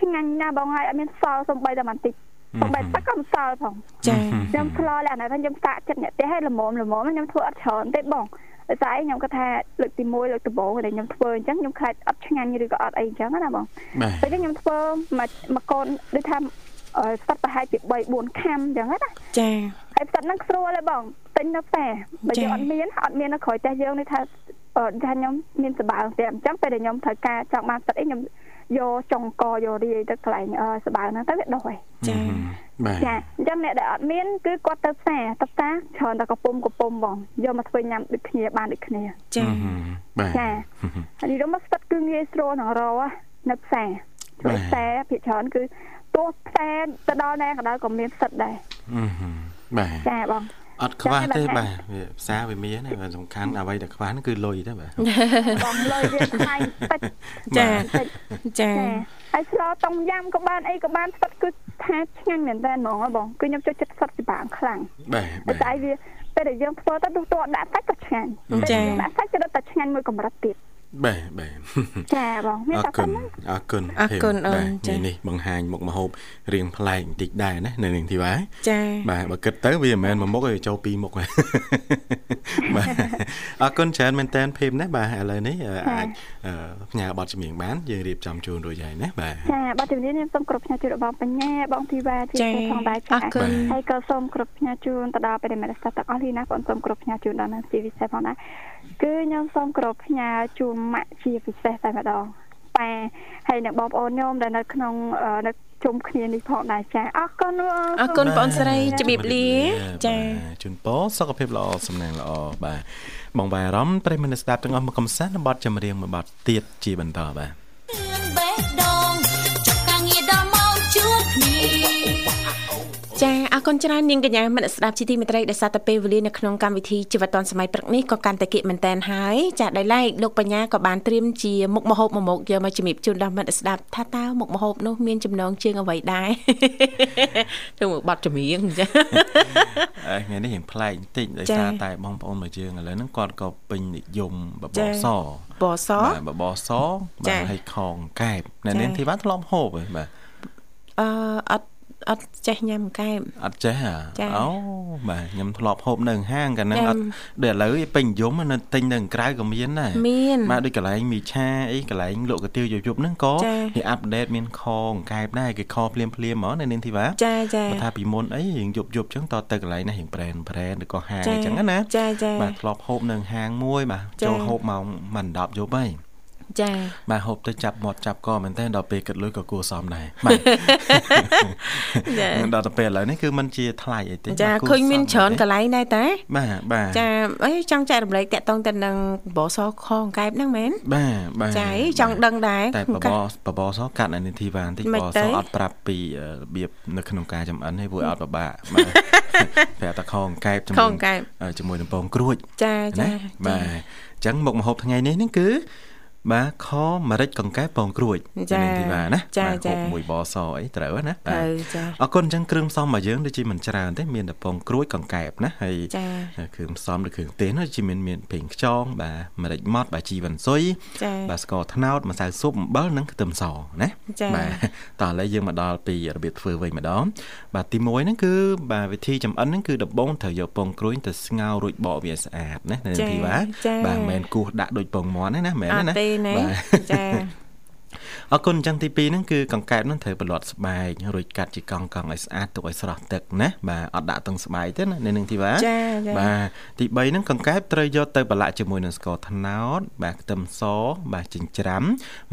[SPEAKER 4] ឆ្ងាញ់ណាស់បងហើយអត់មានសល់សំបីតែបន្តិច សំបីទឹកក៏មិនសល់ផង
[SPEAKER 2] ចា
[SPEAKER 4] ខ្ញុំឆ្លលក្ខណៈថាខ្ញុំតាក់ចិត្តអ្នកផ្ទះឲ្យល្មមល្មមខ្ញុំធ្វើអត់ច្រើនទេបងតែស្អីខ្ញុំគាត់ថាលើកទី1លើកដំបូងដែលខ្ញុំធ្វើអញ្ចឹងខ្ញុំខ្លាចអត់ឆ្ងាញ់ឬក៏អត់អីអញ្ចឹងណាបង
[SPEAKER 3] បាទ
[SPEAKER 4] ពេលនេះខ្ញុំធ្វើមកមកកូនដូចថាអឺស្ទាត់ប្រហែលជា3 4ខាំអញ្ចឹងណា
[SPEAKER 2] ចា
[SPEAKER 4] ហើយផ្សិតហ្នឹងស្រួលទេបងទិញនៅផ្សារបើយើងអត់មានអត់មាននៅក្រោយផ្ទះយើងនេះថាអឺថាខ្ញុំមានសបាល់ផ្ទះអញ្ចឹងពេលដែលខ្ញុំត្រូវការចង់បានផ្សិតអីខ្ញុំ យកចុងកយករាយទៅកន្លែងអឺសបាល់ហ្នឹងទៅវាដោះហើយ
[SPEAKER 2] ចា
[SPEAKER 3] បាទ
[SPEAKER 4] ចាអញ្ចឹងអ្នកដែលអត់មានគឺគាត់ទៅផ្សារទៅផ្សារច្រើនតែកំពុំកំពុំបងយកមកធ្វើញ៉ាំដូចគ្នាបានដូចគ្នា
[SPEAKER 2] ចា
[SPEAKER 3] បាទ
[SPEAKER 4] ចាហើយនេះមកស្វិតគឺងាយស្រួលនឹងរកនៅផ្សារព្រោះផ្សារភាគច្រើនគឺទោះផ្សារទៅដល់ណាក៏ដោយក៏មានផ្សិតដែរ
[SPEAKER 3] បាទ
[SPEAKER 4] ចាបង
[SPEAKER 3] អត់ខ្វះទេបាទវាផ្សារវាមានហើយសំខាន់អ្វីដែលខ្វះហ្នឹងគឺលុយទេបាទ
[SPEAKER 4] បងលើយវាថ្លៃតិច
[SPEAKER 2] ចា
[SPEAKER 4] តិច
[SPEAKER 2] ចា
[SPEAKER 4] ចាហើយស្លតុងយ៉ាំក៏បានអីក៏បានស្វិតគឺថាឆ្ងាញ់មែនតើហ្មងហ៎បងគឺខ្ញុំចូលចិត្តស្វិតពីបាងខ្លាំង
[SPEAKER 3] បាទ
[SPEAKER 4] តែ
[SPEAKER 3] បាទ
[SPEAKER 4] តែវាពេលដែលយើងធ្វើទៅទោះតដាក់សាច់ក៏ឆ្ងាញ់ពេលដែលយើងដាក់សាច់ក៏ដល់តែឆ្ងាញ់មួយកម្រិតទៀត
[SPEAKER 3] បាទបាទ
[SPEAKER 4] ចាបងមាន
[SPEAKER 3] អរ
[SPEAKER 4] តែ
[SPEAKER 3] គុ
[SPEAKER 4] ប៉ុ
[SPEAKER 3] ណ
[SPEAKER 4] ណ្ណឹង
[SPEAKER 3] អរគុណ
[SPEAKER 2] អរគុណ
[SPEAKER 3] ភីម
[SPEAKER 2] អូន
[SPEAKER 3] បាទ
[SPEAKER 2] ចា៎
[SPEAKER 3] ថ្ងៃនេះបង្ហាញមុខម្ហូបរៀងប្លែកបន្តិចដែរណានៅនឹងធីវ៉ា
[SPEAKER 2] ចា
[SPEAKER 3] បាទបើគិតទៅវាមិនមែនមួយមុខទេចូលពីរមុខហើយបាទអរគុណច្រើនមែនតើភីមណាបាទឥឡូវនេះអឺអាចអឺផ្ញើប័ណ្ណចម្រៀងបានយើងរៀបចំជូនរួចហើយណាបាទ
[SPEAKER 4] ចាបាទជំនាញខ្ញុំសូមគ្រប់ផ្ញើជូនរបស់បញ្ញាបងធីវ៉ាជា
[SPEAKER 2] ចា
[SPEAKER 4] ផងដែរ
[SPEAKER 2] អ
[SPEAKER 4] ចា
[SPEAKER 2] រគុណ
[SPEAKER 4] ហើយក៏សូមគ្រប់ផ្ញើជូនទៅដល់បរិមាណស្តាប់ទាំងអស់នេះណាបងសូមគ្រប់ផ្ញើជូនដល់នាងជាពិសេសផងដែរ គឺខ្ញុំសូមគ្រប់ផ្ញើជូនម៉ាក់ជាពិសេសតែម្ដងប៉ាហើយនឹងបងប្អូនខ្ញុំដែលនៅក្នុងអឺនៅជុំគ្នានេះផងដែរចាអរគុណបង
[SPEAKER 2] អរគុណបងស្រីជំរាបលាចា
[SPEAKER 3] បាទជូនពរសុខភាពល្អសំណាងល្អបាទបងបាយអារម្មណ៍ប្រិយមិត្តអ្នកស្ដាប់ទាំងអស់មកកំសាន្តនៅបទចម្រៀងមួយបទទៀតជាបន្តបាទ
[SPEAKER 2] ចាអរគុណច្រើននាងកញ្ញាមនស្ដាប់ជីទីមេត្រីដែលសារតែពេលវេលានៅក្នុងកម្មវិធីជីវិតឌွန်សម័យព្រឹកនេះក៏កាន់តែគិតមែនតែនហើយចាដោយឡែកលោកបញ្ញាក៏បានត្រៀមជាមុខម្ហូបមួយមុខយកមកជំរាបជូនដល់មិត្តស្ដាប់ថាតើមុខម្ហូបនោះមានចំណងជើងអ្វីដែរទៅមកបတ်ចម្រៀងចា
[SPEAKER 3] អើថ្ងៃនេះរៀងប្លែកបន្តិចដោយ
[SPEAKER 2] ចា៎
[SPEAKER 3] សារតែបងប្អូនមកយើងឥឡូវហ្នឹងគាត់ក៏ពេញនិយមបប
[SPEAKER 2] ចា៎
[SPEAKER 3] រស
[SPEAKER 2] បស
[SPEAKER 3] បាទបបរស
[SPEAKER 2] ចា
[SPEAKER 3] បាទហើយខងកែបនៅ
[SPEAKER 2] ចា៎
[SPEAKER 3] នាងធីវ៉ាធ្លាប់ហូបហ៎បាទ
[SPEAKER 2] អឺអត់ អត់ចេះញ៉ាំកែប
[SPEAKER 3] អត់ចេះ
[SPEAKER 2] ចា៎
[SPEAKER 3] អូបាទខ្ញុំធ្លាប់ហូបនៅហាងកាលហ្នឹង
[SPEAKER 2] ញ៉ាំ
[SPEAKER 3] អត់ដូចឥឡូវឯងពេញនិយមនៅទិញនៅក្រៅក៏មានដែរ
[SPEAKER 2] មាន
[SPEAKER 3] បាទដូចកន្លែងមីឆាអីកន្លែងលក់កាទៀវយប់យប់ហ្នឹងក៏
[SPEAKER 2] ចា៎
[SPEAKER 3] គេអាប់ដេតមានខងកែបដែរគេខភ្លាមភ្លាមហ្មងនៅនាងធីវ៉ា
[SPEAKER 2] ចាចា
[SPEAKER 3] បើថាពីមុនអីរៀងយប់យប់អញ្ចឹងតទៅកន្លែងណារៀងប្រែនប្រែនឬក៏ហាង
[SPEAKER 2] ចា
[SPEAKER 3] អញ្ចឹងណា
[SPEAKER 2] ចាចា
[SPEAKER 3] បាទធ្លាប់ហូបនៅហាងមួយបាទ
[SPEAKER 2] ចា៎
[SPEAKER 3] ចូលហូបម៉ោងមិន10យប់ហើយ
[SPEAKER 2] ចា
[SPEAKER 3] បាទហូបទៅចាប់មាត់ចាប់កមែនតើដល់ពេលគិតលុយក៏គួរសមដែរបាទ
[SPEAKER 2] ចា
[SPEAKER 3] ដល់ទៅពេលឥឡូវនេះគឺมันជាថ្លៃអីទេ
[SPEAKER 2] ចា
[SPEAKER 3] បាទគួរ
[SPEAKER 2] ឃើញមាន
[SPEAKER 3] សម
[SPEAKER 2] ច្រើន
[SPEAKER 3] ទេ
[SPEAKER 2] កន្លែងដែរតា
[SPEAKER 3] បាទបាទ
[SPEAKER 2] ចាអីចង់ចែករំលែកតាក់ទងទៅនឹងបបសខងកែបហ្នឹងមែន
[SPEAKER 3] បាទបាទ
[SPEAKER 2] ចាអីចង់ដឹងដែរ
[SPEAKER 3] តែប
[SPEAKER 2] ក្នុងកា
[SPEAKER 3] ប
[SPEAKER 2] ស
[SPEAKER 3] បបសកាត់នៅនីតិវ៉ាបន្តិច
[SPEAKER 2] មិន
[SPEAKER 3] ប
[SPEAKER 2] ទៅ
[SPEAKER 3] សអត់ប្រាប់ពីអឺរបៀបនៅក្នុងការចំអិនឲ្យព្រោះអត់ពិបាកបាទប្រាប់តែខងកែបជាមួយ
[SPEAKER 2] ខងកែប
[SPEAKER 3] អឺជាមួយនឹងពងក្រួច
[SPEAKER 2] ចាចា
[SPEAKER 3] ណាបាទអញ្ចឹងមុខម្ហូបថ្ងៃនេះហ្នឹងគឺ បាទខម្រេចកង្កែបពងក្រួច
[SPEAKER 2] ចា
[SPEAKER 3] នៅទីបាទណា
[SPEAKER 2] ចា
[SPEAKER 3] បាទ
[SPEAKER 2] ចា
[SPEAKER 3] ហូបមួយបសអីត្រូវណាបាទ
[SPEAKER 2] ត្រូវចា
[SPEAKER 3] អរគុណអញ្ចឹងគ្រឿងផ្សំរបស់យើងដូចជាមិនច្រើនទេមានតែពងក្រួចកង្កែបណាហើយ
[SPEAKER 2] ចា
[SPEAKER 3] គ្រឿងផ្សំឬគ្រឿងទេសនោះជាមានមានប្រេងខ្យងបាទម្រេចម៉ត់បាទជីវ៉ាន់ស៊ុយ
[SPEAKER 2] ចា
[SPEAKER 3] បាទស្ករត្នោតម្សៅស៊ុបអំបិលនិងខ្ទឹមសណា
[SPEAKER 2] ចា
[SPEAKER 3] បាទតោះឥឡូវយើងមកដល់ពីរបៀបធ្វើវិញម្ដងបាទទី1ហ្នឹងគឺបាទវិធីចម្អិនហ្នឹងគឺដំបូងត្រូវយកពងក្រួយទៅស្ងោររួចបកវាឲ្យស្អាតណានៅ
[SPEAKER 2] ចា
[SPEAKER 3] ទីបាទ
[SPEAKER 2] ចា
[SPEAKER 3] បាទមិនមែនគោះដាក់ដូចពងមាន់ទេណាមិនមែន
[SPEAKER 2] អ
[SPEAKER 3] ទេ
[SPEAKER 2] ត់
[SPEAKER 3] ណា
[SPEAKER 2] ទេណា
[SPEAKER 3] បាទ
[SPEAKER 2] ចា
[SPEAKER 3] អរគុណអញ្ចឹងទី2ហ្នឹងគឺកង្កែបហ្នឹងត្រូវបន្លាត់ស្បែករួចកាត់ជាកង់កង់ឲ្យស្អាតទុកឲ្យស្រស់ទឹកណាបាទអត់ដាក់ទាំងស្បែកទេណានៅនឹងទីបាទ
[SPEAKER 2] ចាចា
[SPEAKER 3] បាទទី3ហ្នឹងកង្កែបត្រូវយកទៅប្រឡាក់ជាមួយនឹងស្ករត្នោតបាទខ្ទឹមសបាទចិញ្ច្រាំ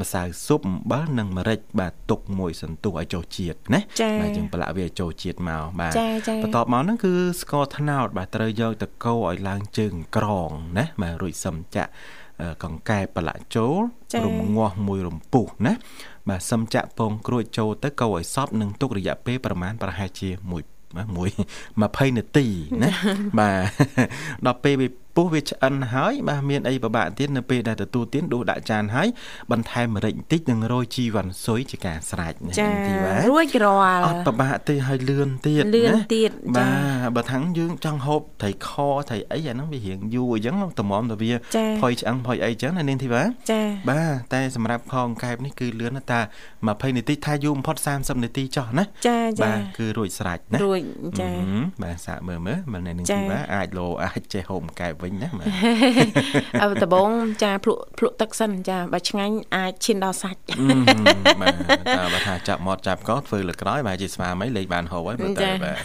[SPEAKER 3] ម្សៅស៊ុបអំបិលនិងម្រេចបាទទុកមួយសន្ទុះឲ្យចូលជាតិណា
[SPEAKER 2] ចា
[SPEAKER 3] បាទយើងប្រឡាក់វាឲ្យចូលជាតិមកបាទ
[SPEAKER 2] ចាចា
[SPEAKER 3] បន្ទាប់មកហ្នឹងគឺស្ករត្នោតបាទត្រូវយកទៅកូរឲ្យឡើងជើងក្រងណាបាទរួចសឹមចាក់អឺ កង្កែបប្រឡាក់ចូល
[SPEAKER 2] ចា
[SPEAKER 3] រំងាស់មួយរំពុះណាបាទសឹមចាក់ពងក្រួចចូលទៅកូរឲ្យសព្វនិងទុករយៈពេលប្រមាណប្រហែលជាមួយបាទមួយ20នាទីណាបាទដល់ពេលវា ពុះវាឆ្អិនហើយបាទមានអីពិបាកទៀតនៅពេលដែលទទួលទានដួសដាក់ចានហើយបន្ថែមម្រេចបន្តិចនិងរោយជីវ៉ាន់ស៊ុយជាការស្រេចណា
[SPEAKER 2] ចា
[SPEAKER 3] ទីបាទ
[SPEAKER 2] រួចរាល់
[SPEAKER 3] អត់ពិបាកទេហើយលឿនទៀត
[SPEAKER 2] លឿន
[SPEAKER 3] ណា
[SPEAKER 2] ទៀតចា
[SPEAKER 3] បាទបើថាំងយើងចង់ហូបត្រីខត្រីអីអាហ្នឹងវារៀងយូរអញ្ចឹងតម្រាំតែវា
[SPEAKER 2] ចា
[SPEAKER 3] ផុយឆ្អឹងផុយអីអញ្ចឹងណានាងធីវ៉ា
[SPEAKER 2] ចា
[SPEAKER 3] បាទតែសម្រាប់ខងកែបនេះគឺលឿនណាស់តា20នាទីថាយូរបំផុត30នាទីចុះណា
[SPEAKER 2] ចាចា
[SPEAKER 3] បាទគឺរួចស្រេចណា
[SPEAKER 2] រួចចា
[SPEAKER 3] អឺហឹមបាទសាកមើលមើលមើលនៅនាង
[SPEAKER 2] ចា
[SPEAKER 3] ធីវ៉ាអាចលោអាចចេះហូបកែបវិញណាបាទ
[SPEAKER 2] អើដំបងចាភ្លក់ភ្លក់ទឹកសិនចាបើឆ្ងាញ់អាចឈានដល់សាច់
[SPEAKER 3] អឺហឹមបាទតែបើថាចាប់មាត់ចាប់កធ្វើលើក្រោយបាទជាស្វាមីលេខបានហូបហើយមើលទៅ
[SPEAKER 2] ចា
[SPEAKER 3] បាទ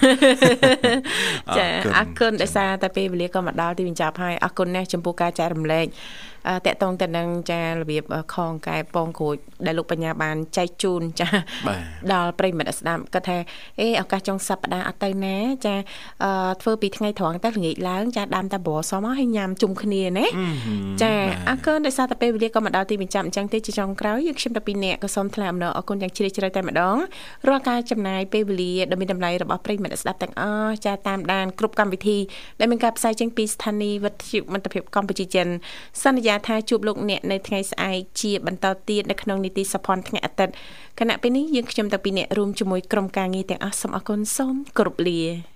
[SPEAKER 2] ចាអរគុណដោយសារតែពេលវេលាក៏មកដល់ទីបញ្ចប់ហើយអរគុណណាស់ចំពោះការចែករំលែកអឺ តកតងទៅនឹងចារបៀបអឺខងកែពងក្រូចដែលលោកបញ្ញាបានចែកជូនចា
[SPEAKER 3] បាទ
[SPEAKER 2] ដល់ប្រិយមិត្តអ្នកស្ដាប់គាត់ថាអេឱកាសចុងសប្ដាហ៍អត់ទៅណា ចាអឺធ្វើពីថ្ងៃត្រង់តែល្ងាចឡើងចាដាំតែប្រសមមកឲ្យញ៉ាំជុំគ្នាណាចាអរគុណដោយសារតែពេលវេលាក៏មកដល់ទីបញ្ចប់អញ្ចឹងទេជាចុងក្រោយយើងខ្ញុំតាពីអ្នកក៏សូមថ្លែងអំណរអរគុណយ៉ាងជ្រាលជ្រៅតែម្ដងរាល់ការចំណាយពេលវេលាដ៏មានតម្លៃរបស់ប្រិយមិត្តអ្នកស្ដាប់ទាំងអស់ចាតាមដានគ្រប់កម្មវិធីដែលមានការផ្សាយចេញពីស្ថានីយ៍វិទ្យុមិត្តភាពកម្ពុជាចិនសន្យាថាជួបលោកអ្នកនៅថ្ងៃស្អែកជាបន្តទៀតនៅក្នុងនីតិសភ័ណ្ឌថ្ងៃអាទិត្យគណៈពេលនេះយើងខ្ញុំតាពីអ្នករួមជាមួយក្រុមការងារទាំងអស់សូមអរគុណសូមគោរពលា